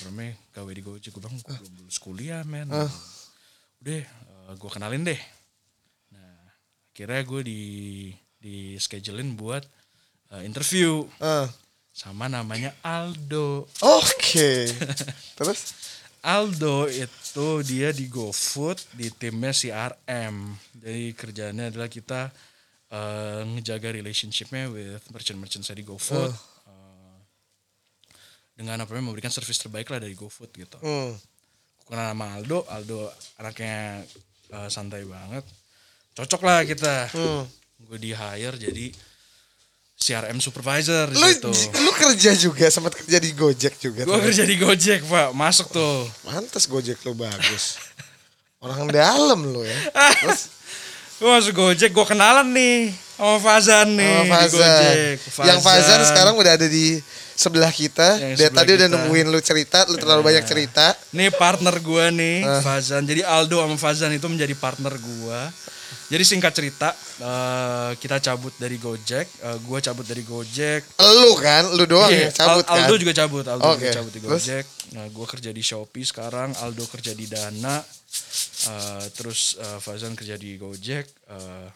namanya gawe di Gojek? Gue bilang, gue belum lulus kuliah men. Udah, eh, gue kenalin deh. Nah, akhirnya gue di di schedulein buat eh, interview ah. sama namanya Aldo. Oke. Terus Aldo itu dia di GoFood di timnya CRM. Jadi kerjanya adalah kita eh, ngejaga relationshipnya with merchant-merchant saya di GoFood. Eh, dengan apa namanya memberikan service terbaik lah dari GoFood gitu. hmm, Aku kenal sama Aldo, Aldo anaknya eh, santai banget. Cocok lah kita. hmm. Gue di hire jadi CRM supervisor Lu situ. lu kerja juga sempat kerja di Gojek juga. Gue kerja di Gojek pak, masuk tuh. Pantes Gojek lu bagus. Orang dalam lu ya. Terus Gue masuk Gojek, gue kenalan nih sama Fazan nih sama Fazan. Gojek. Yang Fazan sekarang udah ada di sebelah kita. Yang Dia sebelah tadi udah kita. nemuin lu cerita, lu terlalu banyak cerita. Nih partner gue nih, Ah. Fazan. Jadi Aldo sama Fazan itu menjadi partner gue. Jadi singkat cerita, eh, kita cabut dari Gojek, eh, gua cabut dari Gojek. Lu kan, lu doang Iya, yang cabut Al- Aldo kan. juga cabut, Aldo Oke, juga cabut di terus? Gojek. Nah, gua kerja di Shopee sekarang, Aldo kerja di Dana, eh, terus eh, Fazan kerja di Gojek. eh,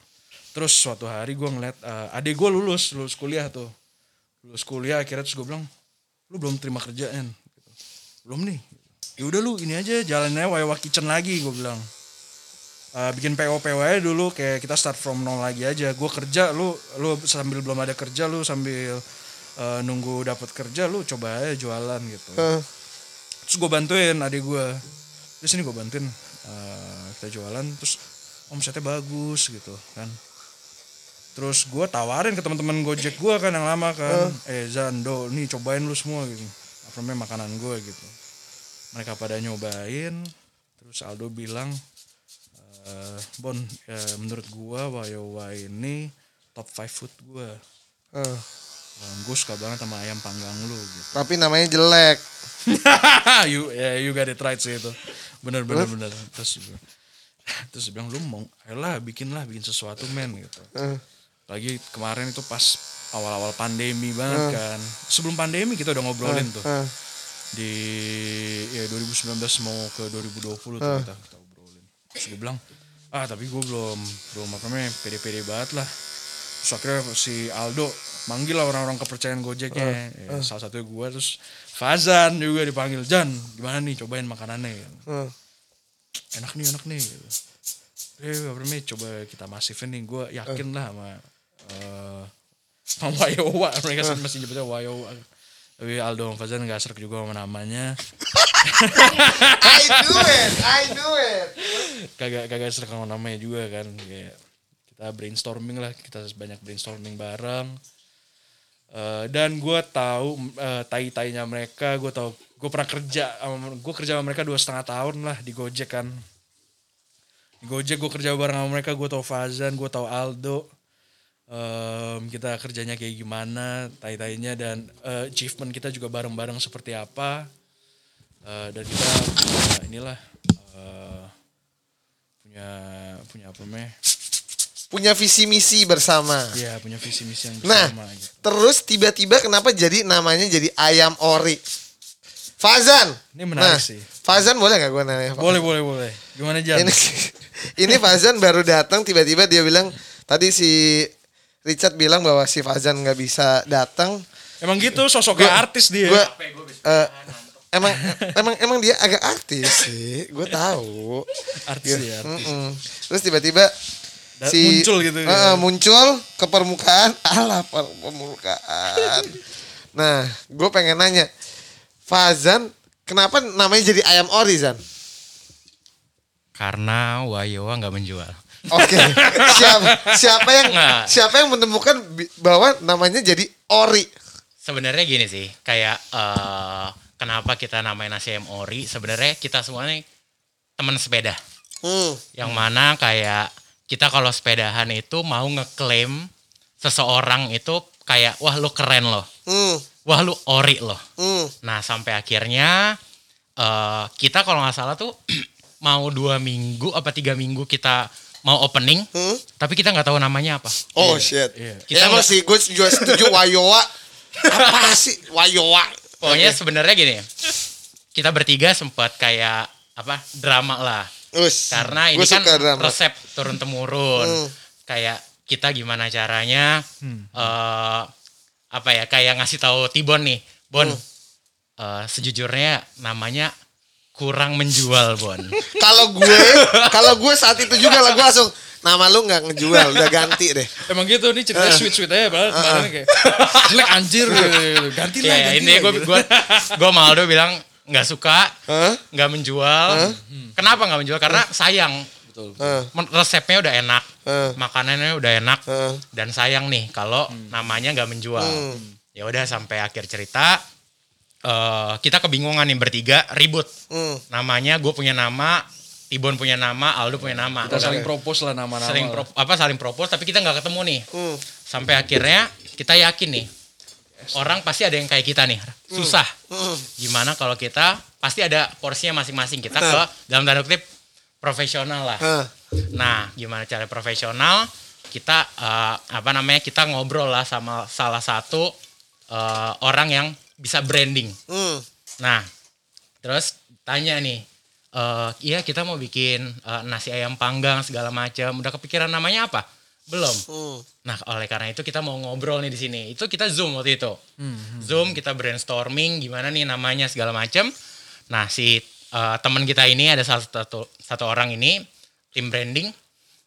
terus suatu hari gua ngeliat eh, adik gua lulus, lulus kuliah tuh, lulus kuliah akhirnya terus gue bilang, lu belum terima kerjaan, belum nih. Ya udah lu ini aja jalannya Wayawa Kitchen lagi gue bilang. Eh, bikin PO PO aja dulu kayak kita start from nol lagi aja. Gue kerja lu lu sambil belum ada kerja lu sambil eh, nunggu dapat kerja lu coba aja jualan gitu. Eh, Terus gue bantuin adik gue. Terus ini gue bantuin eh, kita jualan terus omsetnya bagus gitu kan. Terus gue tawarin ke teman-teman Gojek gue kan yang lama kan, eh Zan, Do, nih cobain lu semua gitu. Apa namanya makanan gue gitu. Mereka pada nyobain, terus Aldo bilang, eh Bon, ya, menurut gue Wayowa ini top 5 food gue. eh. gue suka banget sama ayam panggang lu gitu. Tapi namanya jelek. you ya you got it right sih itu bener bener bener terus terus dia bilang lu mau ayolah bikin lah bikin sesuatu men gitu Eh, lagi kemarin itu pas awal-awal pandemi banget kan sebelum pandemi kita udah ngobrolin tuh eh. di ya 2019 mau ke 2020 tuh kita, terus gue bilang ah tapi gue belum belum apa namanya pede-pede banget lah. Terus akhirnya si Aldo manggil lah orang-orang kepercayaan Gojeknya. Ya, salah satunya gue terus Fazan juga dipanggil Jan gimana nih cobain makanannya. Eh. enak nih enak nih. Gitu. Eh, apa namanya coba kita masifin nih. Gue yakin lah sama eh sama Wayowa. Mereka masih nyebutnya Wayowa tapi Aldo Fazan gak serak juga sama namanya. I do it, I do it. kagak kagak serak sama namanya juga kan. Kayak kita brainstorming lah kita banyak brainstorming bareng. Eh, dan gue tahu eh, tai tainya mereka gue tahu gue pernah kerja gue kerja sama mereka dua setengah tahun lah di Gojek kan. Di Gojek gue kerja bareng sama mereka gue tahu Fazan gue tahu Aldo Em, kita kerjanya kayak gimana tai tainya dan eh, achievement kita juga bareng bareng seperti apa Eh, dan kita punya inilah eh, punya punya apa namanya Punya visi misi bersama. ya punya visi misi yang Nah, bersama gitu. terus tiba-tiba kenapa jadi namanya jadi ayam ori? Fazan. Ini menarik nah, sih. Fazan boleh nggak gue nanya? boleh boleh boleh gimana Jan Ini ini Fazan baru datang tiba-tiba dia bilang tadi si Richard bilang bahwa si Fazan nggak bisa datang. emang gitu sosok kayak artis dia Gue eh, emang emang emang dia agak artis sih, gue tahu. artis dia artis. Mm-mm. Terus tiba-tiba si muncul gitu ya. Eh, muncul ke permukaan, per- permukaan. nah, gue pengen nanya, Fazan, kenapa namanya jadi ayam ori Zan? Karena Wayowa nggak menjual. Oke, siapa siapa yang Nggak. siapa yang menemukan bahwa namanya jadi ori? Sebenarnya gini sih, kayak eh, kenapa kita namain nasi ayam ori? Sebenarnya kita semua nih teman sepeda. Hmm, Yang mana kayak kita kalau sepedahan itu mau ngeklaim seseorang itu kayak wah lu keren loh. hmm, Wah lu ori loh. hmm. Nah sampai akhirnya eh kita kalau nggak salah tuh mau dua minggu apa tiga minggu kita mau opening, Hmm? tapi kita nggak tahu namanya apa. Oh shit. iya. Kita Kita emang nggak- sih gue juga setuju Wayowa. Apa sih Wayowa? Pokoknya sebenarnya gini, kita bertiga sempat kayak apa drama lah, Us, karena ini kan drama. resep turun temurun, Hmm. kayak kita gimana caranya, eh apa ya kayak ngasih tahu Tibon nih, Bon, Hmm. eh, sejujurnya namanya kurang menjual Bon. Kalau gue, kalau gue saat itu juga lah gue langsung nama lu nggak ngejual, udah ganti deh. emang gitu nih ceritanya Eh. sweet sweet aja padahal kemarin kayak jelek anjir gitu. ganti lah ya, ganti ini lah, gue gitu. gue gue sama Aldo bilang nggak suka, Hah? nggak menjual. Kenapa nggak menjual? Karena sayang. betul Eh, Men- resepnya udah enak, eh, makanannya udah enak, eh. dan sayang nih kalau namanya nggak menjual. Hmm. Ya udah sampai akhir cerita eh kita kebingungan nih bertiga ribut. Hmm. Namanya gue punya nama, Tibon punya nama, Aldo punya nama. kita saling propose lah nama-nama Saling lah. pro- apa saling propose tapi kita nggak ketemu nih. Hmm. Sampai akhirnya kita yakin nih orang pasti ada yang kayak kita nih susah. Hmm. Gimana kalau kita pasti ada porsinya masing-masing kita ke dalam tanda kutip profesional lah. Hah. Nah, gimana cara profesional? Kita eh, apa namanya? Kita ngobrol lah sama salah satu eh, orang yang bisa branding. Hmm. Nah, terus tanya nih, eh iya kita mau bikin eh, nasi ayam panggang segala macam. Udah kepikiran namanya apa? Belum. Hmm. Nah, oleh karena itu kita mau ngobrol nih di sini. Itu kita zoom waktu itu. Zoom kita brainstorming gimana nih namanya segala macam. Nah, si eh, teman kita ini ada salah satu satu orang ini tim branding.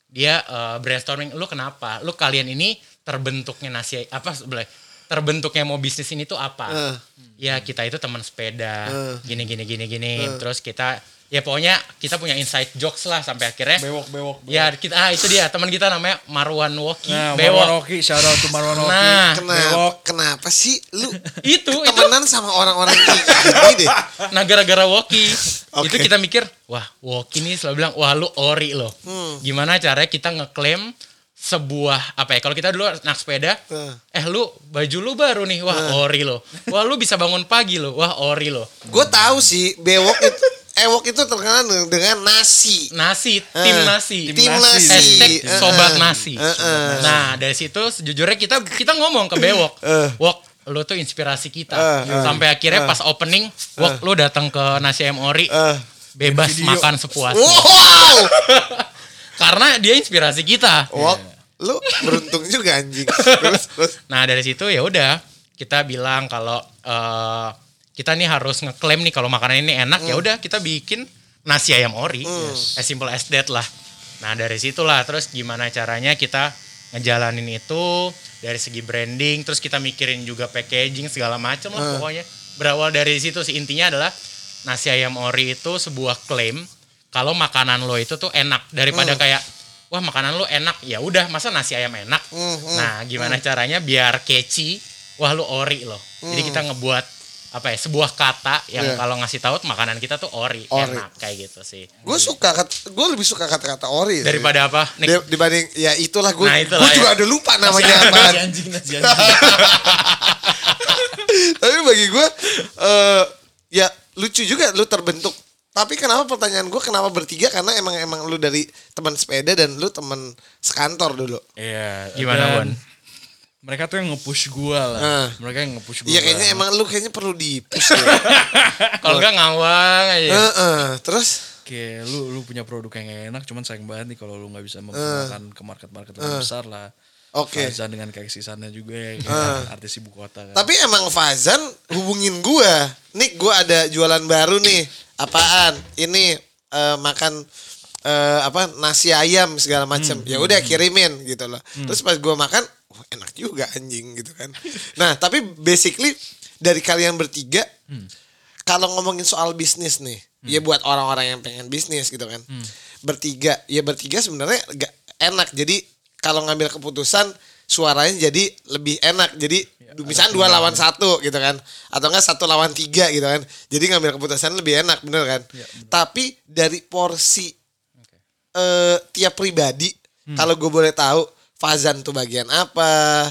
Dia eh, brainstorming, lu kenapa? Lu kalian ini terbentuknya nasi apa sebelah terbentuknya mau bisnis ini tuh apa? Eh. Ya kita itu teman sepeda, Eh. gini gini gini gini. Terus kita ya pokoknya kita punya inside jokes lah sampai akhirnya Bewok, bewok. Ya kita ah itu dia teman kita namanya Marwan Woki Nah, Bewok. Marwan Oki, shout out to Marwan Oki. Nah, Kenapa? Bewok. Kenapa sih lu itu itu temenan sama orang-orang ini deh? nah gara-gara Woki Oke. itu kita mikir wah Woki nih selalu bilang wah lu ori loh. Hmm. Gimana caranya kita ngeklaim sebuah apa ya kalau kita dulu anak sepeda Hmm. eh lu baju lu baru nih wah ori lo wah lu bisa bangun pagi lo wah ori lo Gue tahu sih bewok itu ewok itu terkenal dengan nasi. nasi tim Eh, nasi Tim nasi. nasi. Hashtag Eh, sobat nasi. Eh. Nah dari situ sejujurnya kita kita ngomong ke Bewok, Eh. Wok lu tuh inspirasi kita. Eh. Sampai akhirnya pas opening, Wok lu datang ke Nasi M Ori, Eh. bebas video. makan sepuasnya. Wow. Karena dia inspirasi kita. Wok, lu beruntung juga anjing. Terus, terus. Nah dari situ ya udah kita bilang kalau eh, kita nih harus ngeklaim nih kalau makanan ini enak ya udah kita bikin nasi ayam ori, as simple as that lah. Nah dari situlah terus gimana caranya kita ngejalanin itu dari segi branding, terus kita mikirin juga packaging segala macam lah pokoknya. Berawal dari situ sih intinya adalah nasi ayam ori itu sebuah klaim kalau makanan lo itu tuh enak daripada kayak wah makanan lo enak ya udah masa nasi ayam enak Hmm, nah gimana caranya biar catchy wah lu ori loh jadi kita ngebuat apa ya sebuah kata yang. Iya. kalau ngasih tahu makanan kita tuh ori, Ori. enak kayak gitu sih Gue suka gue lebih suka kata-kata ori. sih. daripada apa Nik? Di- dibanding ya itulah gue Nah, gue juga ya. ada lupa namanya apaan. anjing, anjing. Tapi bagi gue eh ya lucu juga lu terbentuk. Tapi kenapa pertanyaan gue kenapa bertiga karena emang emang lu dari teman sepeda dan lu teman sekantor dulu. Iya. Gimana, dan Bon? Mereka tuh yang nge-push gua lah. Ah. Mereka yang nge-push gua. Iya kayaknya emang lu kayaknya perlu di push deh. kalau enggak ngawang aja Heeh, terus Oke, lu lu punya produk yang enak, cuman sayang banget nih kalau lu nggak bisa memperkenalkan ke market-market yang besar lah. Oke. Fazan dengan keeksisannya juga ya, kan, artis ibu kota kan. Tapi emang Fazan hubungin gua. Nik gua ada jualan baru nih. Apaan? Ini eh, makan eh, apa nasi ayam segala macam. Ya udah kirimin gitu loh. Terus pas gua makan, wah enak juga anjing gitu kan. Nah, tapi basically dari kalian bertiga kalau ngomongin soal bisnis nih, ya buat orang-orang yang pengen bisnis gitu kan. Bertiga, ya bertiga sebenarnya gak enak. Jadi kalau ngambil keputusan suaranya jadi lebih enak. Jadi misalnya dua lawan satu gitu kan, atau enggak satu lawan tiga gitu kan. Jadi ngambil keputusan lebih enak, bener kan? Tapi dari porsi eh tiap pribadi, kalau gue boleh tahu, Fazan tuh bagian apa,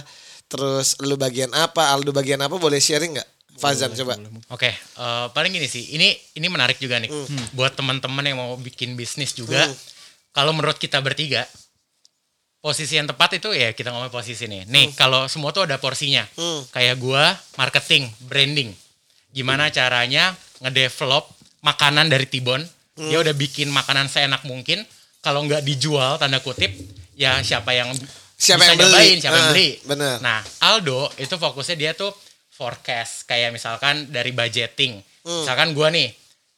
terus lu bagian apa, Aldo bagian apa, boleh sharing nggak? Fazan coba. Oke, eh, paling gini sih. Ini ini menarik juga nih buat teman-teman yang mau bikin bisnis juga. Hmm. Kalau menurut kita bertiga, posisi yang tepat itu ya kita ngomong posisi nih. Nih, kalau semua tuh ada porsinya. Hmm. Kayak gua marketing, branding. Gimana caranya ngedevelop makanan dari Tibon? Hmm. Dia udah bikin makanan seenak mungkin. Kalau nggak dijual tanda kutip, ya siapa yang Siapa bisa yang beli? nyobain, siapa yang Ah, beli. bener. Nah, Aldo itu fokusnya dia tuh forecast kayak misalkan dari budgeting. Hmm. Misalkan gua nih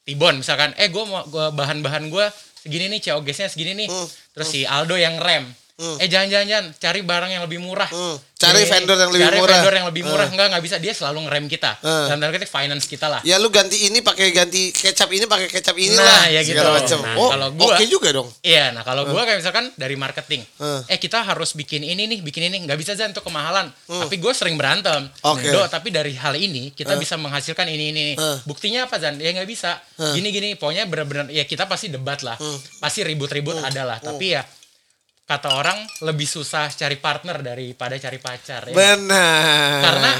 Tibon misalkan eh gua mau gua bahan-bahan gua segini nih COGS-nya segini nih. Hmm. Terus si Aldo yang rem. Eh jangan-jangan cari barang yang lebih murah. Hmm. Cari Eh, vendor yang lebih cari murah. vendor yang lebih murah. Hmm. Enggak, enggak bisa. Dia selalu ngerem kita. Hmm. Dan tanda finance kita lah. Ya lu ganti ini pakai ganti kecap ini pakai kecap ini Nah, lah ya gitu. macam. Nah, oh, kalau gua- oke juga dong. Iya, nah kalau gua kayak misalkan dari marketing, Hmm. eh kita harus bikin ini nih, bikin ini, nggak bisa Zan untuk kemahalan. Tapi gue sering berantem. Oke. Do, tapi dari hal ini kita bisa menghasilkan ini ini. Hmm. Buktinya apa Zan? Ya nggak bisa. Gini gini, pokoknya benar-benar ya kita pasti debat lah, pasti ribut-ribut ada lah. Tapi ya kata orang lebih susah cari partner daripada cari pacar. Ya. Benar. Karena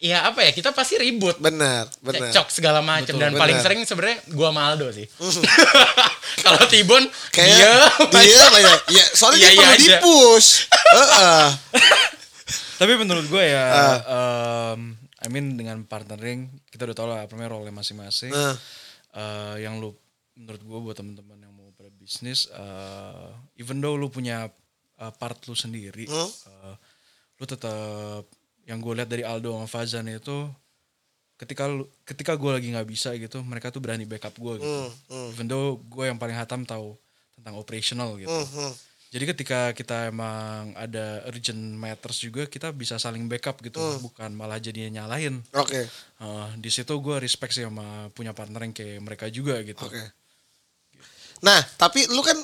ya apa ya kita pasti ribut Benar, benar. cekcok segala macam dan benar. paling sering sebenarnya gua sama Aldo sih kalau Tibon Kayak dia dia apa ya? Ya, soalnya Iya, dia iya perlu aja. di-push. Heeh. Tapi menurut gue ya, Ah. em, I mean dengan partnering kita udah tau lah apa namanya role masing-masing. Ah. Eh, yang lu menurut gue buat teman-teman yang mau pada bisnis, eh, even though lu punya eh, part lu sendiri, Hmm. eh, lu tetap yang gue lihat dari Aldo sama Fazan itu ketika lu, ketika gue lagi nggak bisa gitu, mereka tuh berani backup gue gitu. Hmm, Even though gue yang paling hatam tahu tentang operational gitu. hmm. Jadi ketika kita emang ada urgent matters juga kita bisa saling backup gitu, Hmm. bukan malah jadinya nyalahin. Oke, Uh, di situ gue respect sih sama punya partner yang kayak mereka juga gitu. oke. Nah, tapi lu kan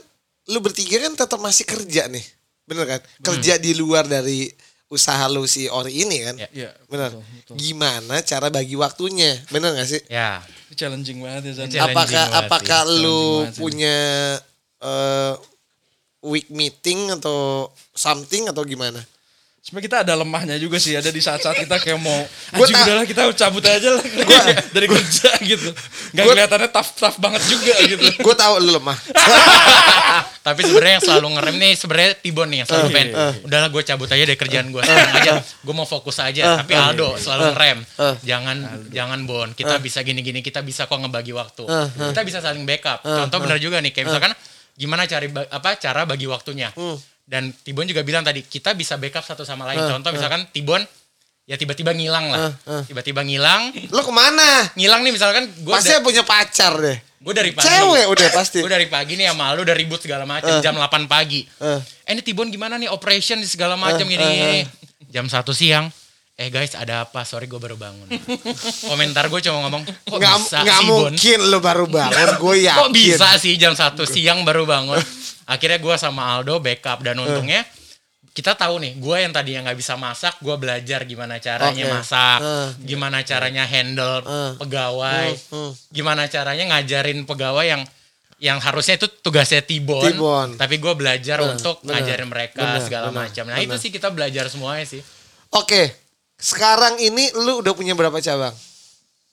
lu bertiga kan tetap masih kerja nih. Bener kan? Kerja di luar dari usaha lu si Ori ini kan? Ya. Iya, Bener. betul, betul. Gimana cara bagi waktunya? Bener gak sih? ya challenging banget ya. Challenging apakah banget apakah sih. lu punya eh, week meeting atau something atau gimana? Sebenarnya kita ada lemahnya juga sih, ada di saat-saat kita kayak mau Gua anjing udahlah kita cabut aja lah dari kerja gitu. Gak Gua- kelihatannya tough-tough banget juga gitu. Gue tahu lu lemah. tapi sebenarnya yang selalu ngerem nih sebenarnya Tibon nih yang selalu pengen eh. udahlah gue cabut aja dari kerjaan gue sekarang aja gue mau fokus aja. Tapi Aldo selalu ngerem jangan jangan Bon kita bisa gini-gini kita bisa kok ngebagi waktu. Kita bisa saling backup. Contoh benar juga nih kayak misalkan gimana cari apa cara bagi waktunya. Dan Tibon juga bilang tadi kita bisa backup satu sama lain. Contoh misalkan Tibon ya tiba-tiba ngilang lah. Tiba-tiba ngilang. Lu ke mana? ngilang nih misalkan gue Pasti punya pacar deh. gue dari pagi. Cewek udah pasti. gue dari pagi nih sama lu udah ribut segala macam jam 8 pagi. Eh. eh ini Tibon gimana nih? Operation di segala macam gini, gini jam satu siang. Eh guys ada apa? Sorry gue baru bangun. Komentar gue cuma ngomong kok Nggak, bisa nggak sih Bon? mungkin lu baru bangun. Gue yakin. kok bisa sih jam satu siang baru bangun? Akhirnya gue sama Aldo backup dan untungnya kita tahu nih gue yang tadi yang nggak bisa masak gue belajar gimana caranya Oke. masak Eh. gimana caranya handle Eh. pegawai Hmm. gimana caranya ngajarin pegawai yang yang harusnya itu tugasnya Tibon, Tibon. tapi gue belajar untuk bener, ngajarin mereka bener, segala bener, macam nah itu bener. sih kita belajar semuanya sih Oke. Sekarang ini lu udah punya berapa cabang?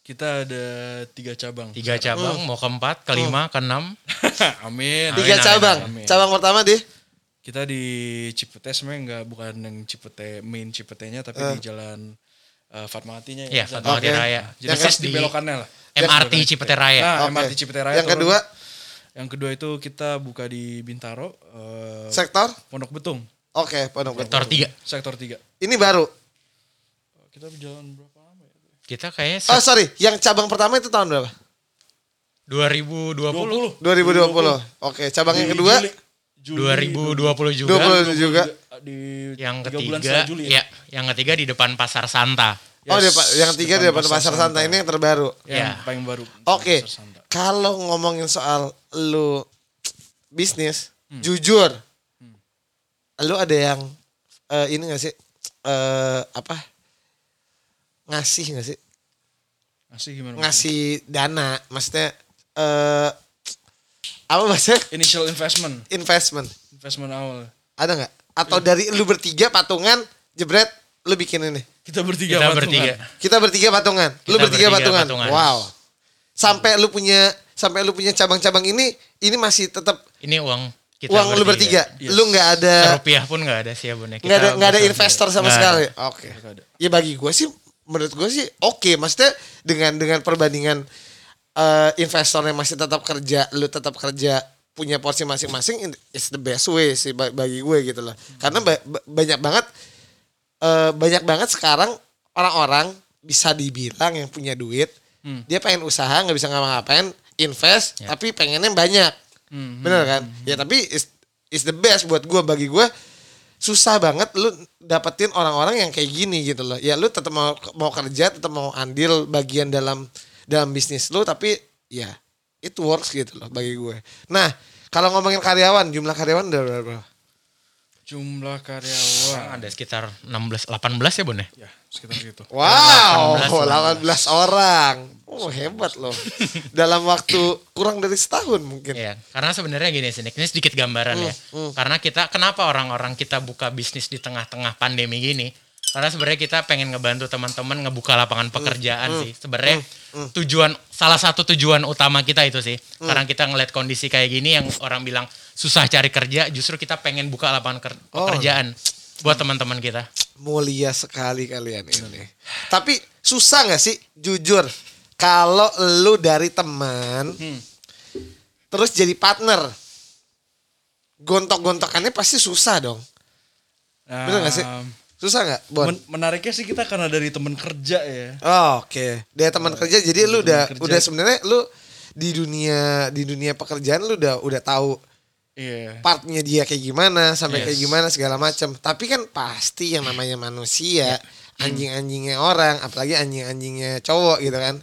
Kita ada tiga cabang. tiga cabang mau keempat kelima keenam Amin. Tiga amin, cabang. amin. Cabang pertama di Kita di Cipete sebenarnya nggak bukan yang Cipete main Cipetenya tapi di jalan uh, Fatmawatinya ya Zan. Fatmawati Oke. Raya Jadi Yang pas Terus di belokannya lah. MRT Cipete Raya Nah, Oke. MRT Cipete Raya. Yang turun. kedua Yang kedua itu kita buka di Bintaro, eh, sektor. Pondok Betung, Oke, pondok sektor Betung. tiga sektor 3. Ini baru. Kita berjalan berapa lama ya? kita kayaknya Oh sorry, yang cabang pertama itu tahun berapa? 2020 2020. Oke, cabang yang kedua Juli, 2020 juga 20 juga. di yang ketiga Juli ya yang ketiga di depan pasar Santa Oh, Yes, depan- yang tiga di depan pasar Santa ini yang terbaru. Yang Ya. paling baru. Oke, Pasar Santa. kalau ngomongin soal lu bisnis, Hmm. jujur, lu ada yang eh, ini gak sih eh, apa ngasih gak sih Ngasih gimana? ngasih dana, maksudnya eh apa bahasa Initial investment, investment investment awal. ada nggak? Atau dari lu bertiga patungan jebret lu bikin ini? Kita bertiga kita patungan. bertiga Kita bertiga patungan. lu Kita bertiga, bertiga patungan. patungan. Wow. Sampai lu punya sampai lu punya cabang-cabang ini ini masih tetap ini uang kita uang lu bertiga. Yes. Lu nggak ada rupiah pun nggak ada sih ya bun ya. nggak ada Kita nggak ada bertiga. investor sama Nggak sekali. Oke. Ada. Ya bagi gue sih menurut gue sih oke. Maksudnya dengan dengan perbandingan eh, investornya masih tetap kerja, lu tetap kerja punya porsi masing-masing it's the best way sih ba- bagi gue gitu loh. Karena ba- ba- banyak banget eh, banyak banget sekarang orang-orang bisa dibilang yang punya duit, dia pengen usaha nggak bisa ngapa-ngapain, invest Ya. tapi pengennya banyak. Bener kan? Ya tapi is is the best buat gue bagi gue susah banget lu dapetin orang-orang yang kayak gini gitu loh. Ya lu tetap mau mau kerja, tetap mau andil bagian dalam dalam bisnis lu tapi ya it works gitu loh bagi gue. Nah, kalau ngomongin karyawan, jumlah karyawan udah berapa? Jumlah karyawan. ada sekitar 16 18 ya bun ya. Ya, sekitar gitu. Wow, 18, 18 orang. Oh, hebat loh. Dalam waktu kurang dari setahun mungkin. Iya, karena sebenarnya gini sih, ini sedikit gambaran ya. Karena kita kenapa orang-orang kita buka bisnis di tengah-tengah pandemi gini? Karena sebenarnya kita pengen ngebantu teman-teman ngebuka lapangan Hmm. pekerjaan sih. Sebenarnya tujuan salah satu tujuan utama kita itu sih. Hmm. Karena kita ngeliat kondisi kayak gini yang orang bilang susah cari kerja, justru kita pengen buka lapangan ker- Oh. pekerjaan buat teman-teman kita. Mulia sekali kalian ini. Tapi susah nggak sih jujur kalau lu dari teman terus jadi partner gontok-gontokannya pasti susah dong. Nah, Bener gak sih? Susah nggak, Bon? men- menariknya sih kita karena dari temen kerja ya. Oh, Oke, dia teman kerja jadi lu teman udah kerja. udah sebenarnya lu di dunia di dunia pekerjaan lu udah udah tahu Iya. partnya dia kayak gimana sampai Yes. kayak gimana segala macam. Tapi kan pasti yang namanya manusia anjing-anjingnya orang, apalagi anjing-anjingnya cowok gitu kan.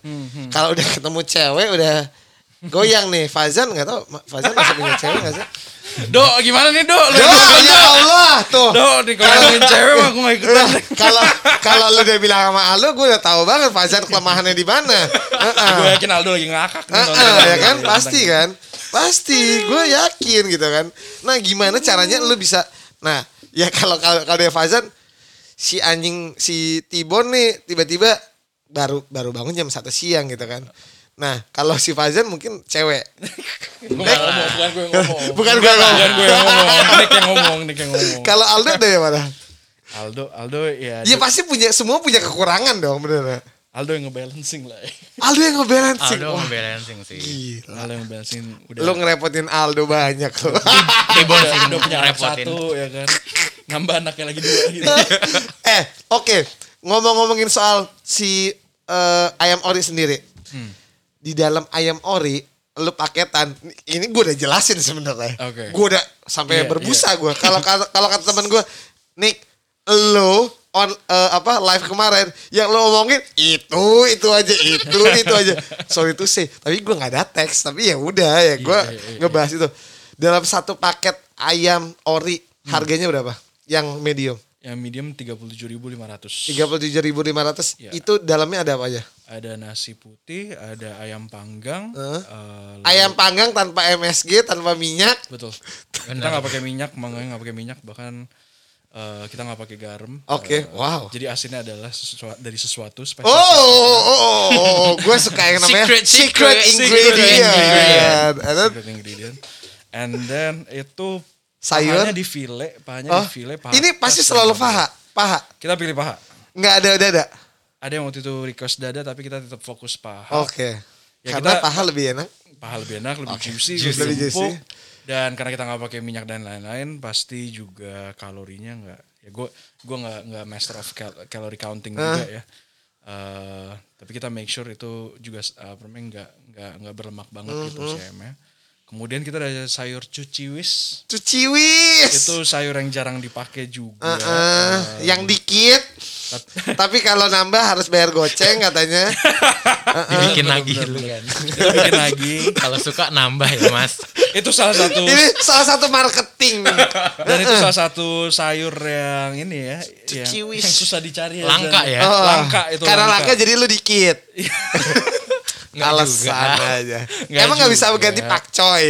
Kalau udah ketemu cewek udah goyang nih. Fazan nggak tahu Ma- Fazan masih punya cewek nggak sih? Do, gimana nih Do? Lu Doa ya Allah tuh. Do, nih kalau cewek mah aku gak ikutan. Kalau kalau lu udah bilang sama Aldo, gue udah tahu banget Fazan kelemahannya di mana. Heeh. Gue yakin Aldo lagi ngakak nih. Heeh, nonton. ya kan pasti kan pasti gue yakin gitu kan nah gimana caranya lu bisa nah ya kalau kalau kalau dia Fazan si anjing si Tibon nih tiba-tiba baru baru bangun jam satu siang gitu kan nah kalau si Fazan mungkin cewek ngomong, bukan gue yang ngomong. bukan gue ngomong Bukan gue yang ngomong, Nick yang ngomong, Nick yang ngomong. kalau Aldo dari mana Aldo, Aldo ya. ya pasti punya semua punya kekurangan dong bener Aldo yang ngebalancing lah. Aldo yang ngebalancing Aldo Wah, ngebalancing sih. gila Aldo yang ngebalancing udah. lu ngerepotin Aldo banyak loh Tibon sih udah punya anak satu ya kan. Nambah anaknya lagi dua gitu. eh, oke. Ngomong-ngomongin soal si eh, ayam ori sendiri. Di dalam ayam ori, lu paketan. Ini gue udah jelasin sebenarnya. Oke. Gue udah sampai Iya, berbusa gue. Kalau kalau kata temen gue, Nick, lu on eh, apa live kemarin yang lu omongin itu itu aja itu itu aja sorry itu sih tapi gue nggak ada teks tapi ya udah ya gue Iya, iya, iya. ngebahas itu dalam satu paket ayam ori harganya berapa yang medium Yang medium 37.500. 37.500 Iya. itu dalamnya ada apa aja? Ada nasi putih, ada ayam panggang, Heeh. eh, Ayam panggang tanpa MSG, tanpa minyak. betul. Kita nggak pakai minyak, manggangnya nggak pakai minyak, bahkan eh, kita nggak pakai garam. Oke, Eh, wow. Jadi asinnya adalah sesuatu dari sesuatu Oh, spesial. oh, oh, oh, oh. gue suka yang namanya Secret, secret, secret, ingredient. ingredient. And then secret ingredient. And then itu Sayur? pahanya di file, pahanya Oh, di file. paha ini pasti selalu paha, paha. Kita pilih paha. Nggak ada dada. Ada yang waktu itu request dada tapi kita tetap fokus paha. Oke. Ya, Karena kita- paha lebih enak. Paha lebih enak, lebih juicy, Juicy. lebih Lebih empuk. juicy. Dan karena kita nggak pakai minyak dan lain-lain, pasti juga kalorinya nggak. Ya gue gue nggak nggak master of cal- calorie counting juga ya. Eh, tapi kita make sure itu juga uh, permen nggak nggak nggak berlemak banget gitu Mm-hmm. si ayamnya. Kemudian kita ada sayur cuciwis. Cuci wis. Itu sayur yang jarang dipakai juga. Eh, eh, Eh, yang dikit. Tapi kalau nambah harus bayar goceng katanya. Dibikin Betul, lagi betul, dulu betul. kan. kita bikin lagi. Kalau suka nambah ya mas. itu salah satu Ini salah satu marketing. dan itu salah satu sayur yang ini ya yang, Cuciwis. yang susah dicari Langka Dan- ya? Oh, langka itu Karena langka jadi lu dikit. Nggak Alasan juga. aja. Nggak Emang nggak bisa ganti pakcoy?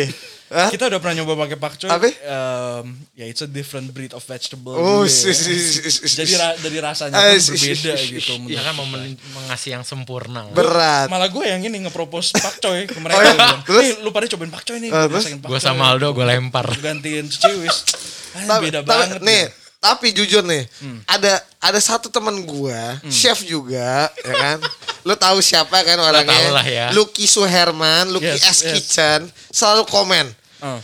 Hah? kita udah pernah nyoba pakai pakcoy Tapi? em, ya it's a different breed of vegetable Oh, si- ya. si- si- si- jadi ra- dari rasanya Eh, pun si- si- berbeda si- gitu menurut kan mau men- mengasih yang sempurna. Berat. malah gue yang ini ngepropose pakcoy ke mereka Oh, iya? bilang, Terus? nih lu pada cobain pakcoy nih masakin Gue sama Aldo gue lempar. gantiin ciwis ah, beda tapi- banget nih, ya. Tapi jujur nih, Hmm. ada ada satu teman gua, chef juga, ya kan? Lu tahu siapa kan orangnya? ya. Lucky Suherman, Lucky S Yes, yes. Kitchen, selalu komen. Oh.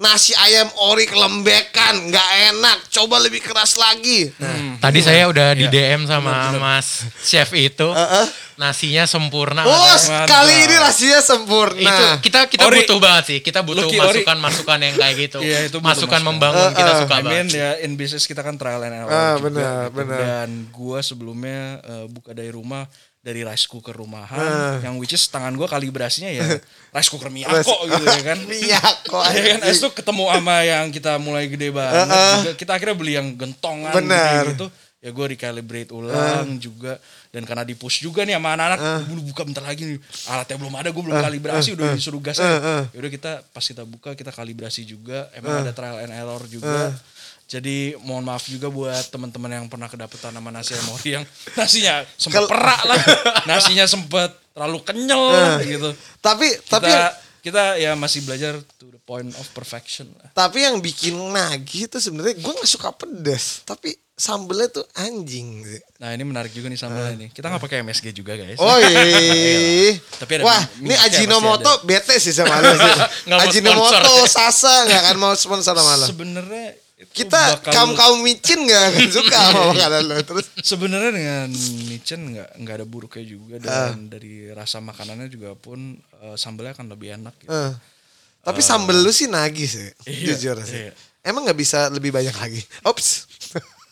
Nasi ayam ori kelembekan, nggak enak. Coba lebih keras lagi. Nah, Tadi saya udah di Iya. DM sama Mas Chef itu. Heeh. Nasinya sempurna. Oh, kali ini nasinya sempurna. itu kita kita Ori. butuh banget sih. Kita butuh Lucky Ori. masukan-masukan yang kayak gitu. Iya, itu masukan masukan. membangun Eh, kita eh. suka I mean banget. ya in business kita kan trial and error Ah, juga benar, gitu. benar. Dan gua sebelumnya eh, buka dari rumah dari rice cooker rumahan Ah. yang which is tangan gua kalibrasinya ya rice cooker Miyako gitu ya kan. Miyako, Ya kan tuh ketemu sama yang kita mulai gede banget Ah, ah. juga. Kita akhirnya beli yang gentongan gitu, gitu. Ya gue recalibrate ulang juga dan karena di push juga nih sama anak-anak bulu buka bentar lagi nih alatnya belum ada gue belum kalibrasi udah disuruh gas ah, ah. ya udah kita pas kita buka kita kalibrasi juga emang ada trial and error juga Jadi mohon maaf juga buat teman-teman yang pernah kedapetan nama nasi emori yang nasinya sempet perak lah, nasinya sempet terlalu kenyal Nah. gitu. Tapi Kita tapi kita ya masih belajar to the point of perfection lah. tapi yang bikin nagih itu sebenarnya gue nggak suka pedas, tapi sambelnya tuh anjing sih. Nah ini menarik juga nih sambalnya nih. Kita nggak pakai MSG juga guys. Oh iya. Tapi ada Wah, ini Ajinomoto bete sih sama lu Ajinomoto. Sasa nggak akan mau sponsor sama lu. Sebenarnya itu Kita bakal- kaum kaum micin nggak akan suka sama makanan lu terus. sebenarnya dengan micin nggak nggak ada buruknya juga dan dari rasa makanannya juga pun eh, sambalnya akan lebih enak gitu. Eh. Tapi sambel lu sih nagih sih, Iya, jujur sih. iya. Emang nggak bisa lebih banyak lagi? Ops.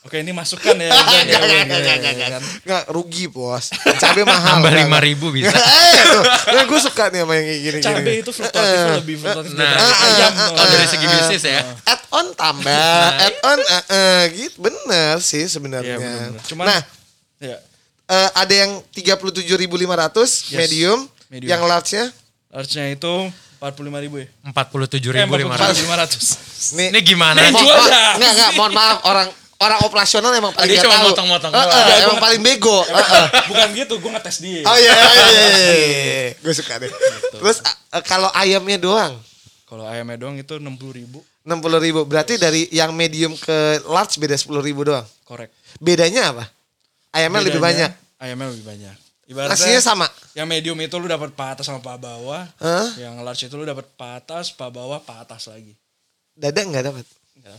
Oke ini masukkan ya. Ya, Nggak, nggak, Jan, nggak, ya, nggak, ya, nggak. kan. Nggak, rugi bos. Cabai mahal. Tambah nggak, lima ribu bisa. eh, tuh. Nah, gue suka nih sama yang kayak gini. Cabai itu fluktuatif lebih fluktuatif Nah, daripada ayam. kalau dari segi bisnis ya. Add on tambah, add on eh, eh, gitu bener sih sebenarnya. Iya. Cuman nah, ya, eh, ada yang 37.500 Yes. medium, Medium. yang large-nya large-nya itu 45 ribu ya. Empat puluh tujuh Eh, ribu lima ratus. 45.500. nih Ini gimana? Mo- jual dah. Enggak, enggak, mohon maaf orang orang operasional emang paling Dia cuma tahu. motong-motong eh, Enggak, emang gua- paling bego. Eh, eh. Bukan gitu, gue ngetes dia. Oh iya, iya, iya, iya. gue suka deh. Terus eh, kalau ayamnya doang Kalau ayamnya doang itu 60 ribu. 60 ribu. Berarti dari yang medium ke large beda 10 ribu doang. Korek. Bedanya apa? Ayamnya lebih Bedanya, banyak. Ayamnya lebih banyak. Ibaratnya Nasinya sama. Yang medium itu lu dapat paha atas sama paha bawah. Hah? Yang large itu lu dapat paha atas, paha bawah, paha atas lagi. Dada nggak dapat. Nggak.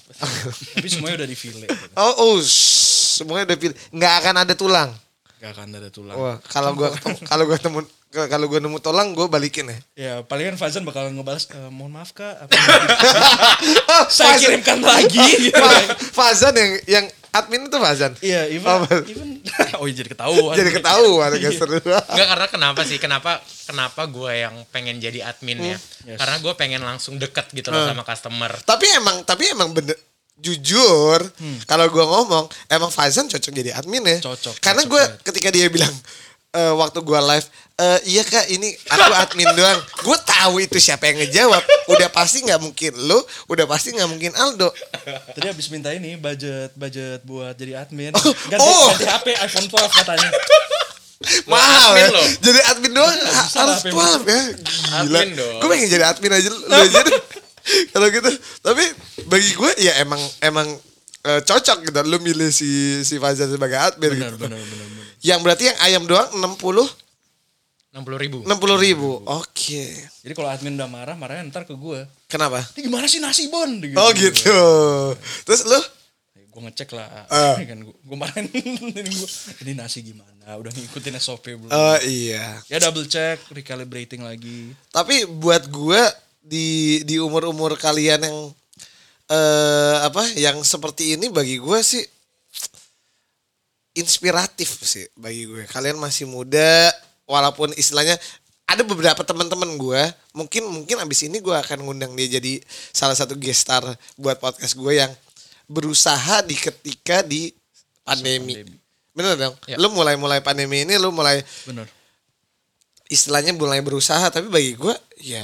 Tapi semuanya udah di file. Gitu. Oh, oh shh, semuanya udah pilih. Nggak akan ada tulang. Gak akan ada tulang. Wah, kalau gua ketemu, kalau gua temu kalau gua nemu tulang gua balikin ya. Ya paling kan Fazan bakal ngebalas, "Eh, mohon maaf kak, apa saya kirimkan lagi. gitu. Fa- Fazan yang yang admin itu Fazan. Iya, even, Oh, even oh iya, jadi ketahuan. Jadi ketahuan agak seru. Enggak karena kenapa sih? Kenapa kenapa gue yang pengen jadi admin ya? Yes. Karena gue pengen langsung deket gitu loh sama customer. tapi emang tapi emang bener jujur kalau gua ngomong emang Fazan cocok jadi admin ya Cocok, karena cocok gua banget. ketika dia bilang eh, waktu gua live eh, iya kak ini aku admin doang gue tahu itu siapa yang ngejawab udah pasti nggak mungkin lu udah pasti nggak mungkin Aldo Tadi habis minta ini budget budget buat jadi admin. Oh, Ganti, oh. ganti HP iPhone 12 katanya. mahal admin ya loh. jadi admin doang harus lah, 12 ya gila gue pengen jadi admin aja lu aja deh. kalau gitu tapi bagi gue ya emang emang eh, cocok gitu lu milih si si Fazan sebagai admin Benar, gitu. benar, benar, benar. Yang berarti yang ayam doang 60 Enam puluh ribu. 60 ribu. Oke. Jadi kalau admin udah marah, marahnya ntar ke gue. Kenapa? Ini gimana sih nasi bon? Gitu. Oh gitu. Terus lu? gue ngecek lah Ah. kan gue gue marahin ini gue ini nasi gimana udah ngikutin SOP belum Oh iya. ya double check recalibrating lagi Tapi buat gue di di umur-umur kalian yang eh apa yang seperti ini bagi gue sih inspiratif sih bagi gue. Kalian masih muda walaupun istilahnya ada beberapa teman-teman gue mungkin mungkin abis ini gue akan ngundang dia jadi salah satu guest star buat podcast gue yang berusaha di ketika di pandemi. Pandemi. Bener dong? Ya. Lu mulai-mulai pandemi ini lu mulai bener istilahnya mulai berusaha tapi bagi gue ya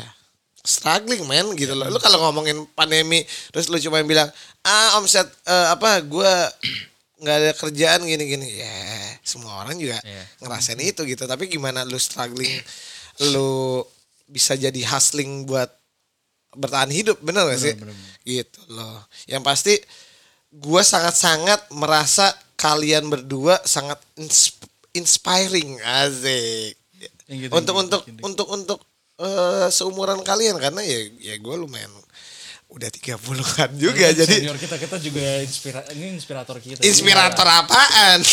struggling man gitu loh. Lu kalau ngomongin pandemi terus lu cuma bilang ah omset eh, apa gue nggak ada kerjaan gini-gini. Ya semua orang juga Iya. ngerasain itu gitu. Tapi gimana lu struggling lu bisa jadi hustling buat bertahan hidup bener gak sih? Bener, bener. gitu loh. Yang pasti gue sangat-sangat merasa kalian berdua sangat ins- inspiring asik. Thank you, thank untuk untuk untuk untuk eh, seumuran kalian karena ya ya gue lumayan udah 30-an juga Ini jadi senior kita kita juga inspira ini inspirator kita inspirator apaan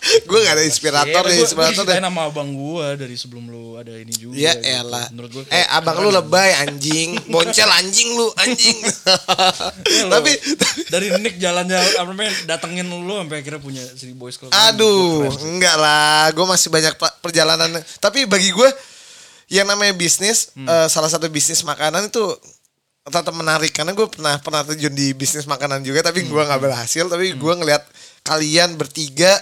gue gak ada inspirator nih inspirator deh. sama abang gue dari sebelum lu ada ini juga Ya gitu. elah. menurut gue eh abang lu lebay anjing, boncel anjing lu anjing. Tapi dari Nick jalan-jalan apa namanya datengin lu sampai akhirnya punya si boys club aduh, enggak lah, gue masih banyak perjalanan. Tapi bagi gue yang namanya bisnis, Hmm. eh, salah satu bisnis makanan itu tetap menarik. Karena gue pernah pernah terjun di bisnis makanan juga tapi Hmm. gue nggak berhasil. Tapi gue ngeliat kalian bertiga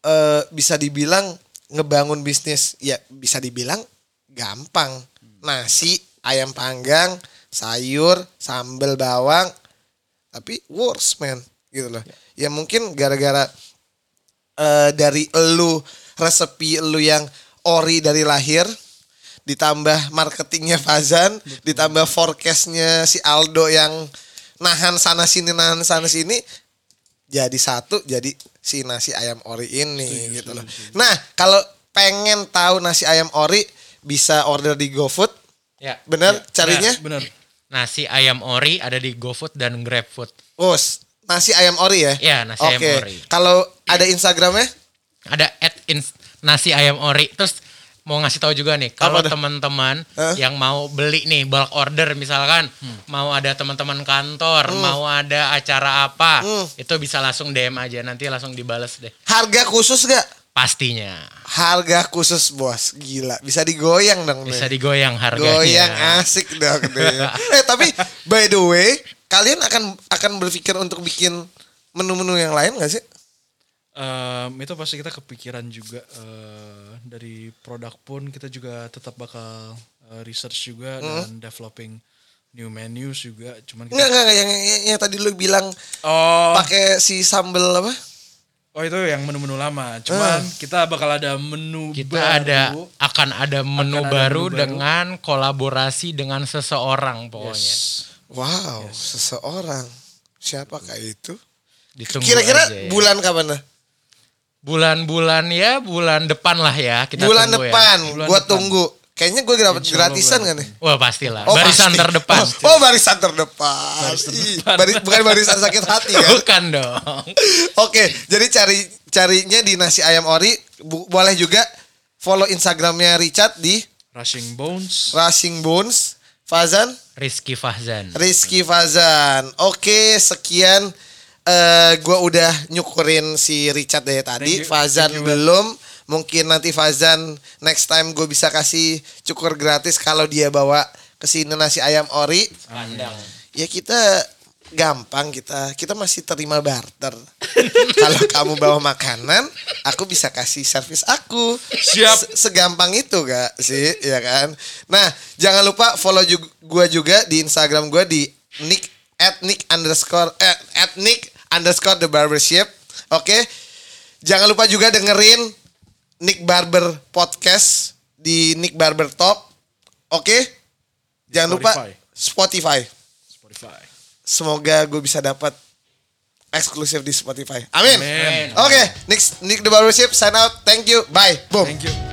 eh, bisa dibilang ngebangun bisnis. Ya bisa dibilang gampang. Nasi ayam panggang sayur sambal bawang. Tapi worse man. Gitu loh. Ya mungkin gara-gara eh, dari elu resepi elu yang ori dari lahir ditambah marketingnya Fazan, ditambah forecastnya si Aldo yang nahan sana sini nahan sana sini jadi satu jadi si nasi ayam ori ini gitu loh. Nah, kalau pengen tahu nasi ayam ori bisa order di GoFood. Ya. Bener carinya? Bener. Nasi ayam ori ada di GoFood dan GrabFood. Oh, s- nasi ayam ori ya? Iya, nasi ayam Oke. ori. Kalau ada Instagramnya? Ada at ins- nasi ayam ori. Terus mau ngasih tahu juga nih, kalau teman-teman Hah? yang mau beli nih bulk order misalkan, mau ada teman-teman kantor, mau ada acara apa, Hmm. itu bisa langsung DM aja nanti langsung dibales deh. Harga khusus gak? Pastinya. Harga khusus bos, gila. Bisa digoyang dong. Bisa nih. digoyang harganya. Goyang asik dong. deh. eh tapi by the way, kalian akan akan berpikir untuk bikin menu-menu yang lain gak sih? Em, itu pasti kita kepikiran juga eh, dari produk pun kita juga tetap bakal eh, research juga dan developing new menus juga. Cuman kita, enggak, enggak. Yang, yang, yang tadi lu bilang oh, pakai si sambel apa? oh itu yang menu-menu lama. Cuman kita bakal ada menu Kita baru. ada akan ada menu ada baru menu baru. dengan kolaborasi dengan seseorang pokoknya. Yes. Wow, seseorang. Siapakah itu? Ditunggu Kira-kira aja ya. bulan kapan? Bulan-bulan ya bulan depan lah ya kita bulan tunggu ya. depan, Bulan gua depan. tunggu. Kayaknya gue dapat gratisan kan nih? Wah pastilah. Oh, Barisan pasti. terdepan. Oh, oh, barisan terdepan. Ih, bari- bukan barisan sakit hati kan? Bukan dong. Oke, jadi cari carinya di nasi ayam ori. Bu- boleh juga follow Instagramnya Richard di Rushing Bones. Racing Bones. Fazan, Rizky Fahzan. Rizky Fazan. Oke, sekian. Eh gue udah nyukurin si Richard dari tadi. Thank you. Fazan Thank you, belum. Mungkin nanti Fazan next time gue bisa kasih cukur gratis kalau dia bawa ke sini nasi ayam ori. Pandang. Ya kita gampang kita kita masih terima barter. Kalau kamu bawa makanan, aku bisa kasih servis aku. Siap. Se- Segampang itu gak sih, ya kan? Nah, jangan lupa follow juga, gua juga di Instagram gua di nick at nick underscore eh, at nick underscore the barbershop. Oke, jangan lupa juga dengerin Nick Barber podcast di Nick Barber Talk. Oke, jangan lupa Spotify. Spotify. Semoga gue bisa dapat eksklusif di Spotify. Amin. Amin. Oke, Nick Nick the Barbershop sign out. Thank you. Bye. Boom. Thank you.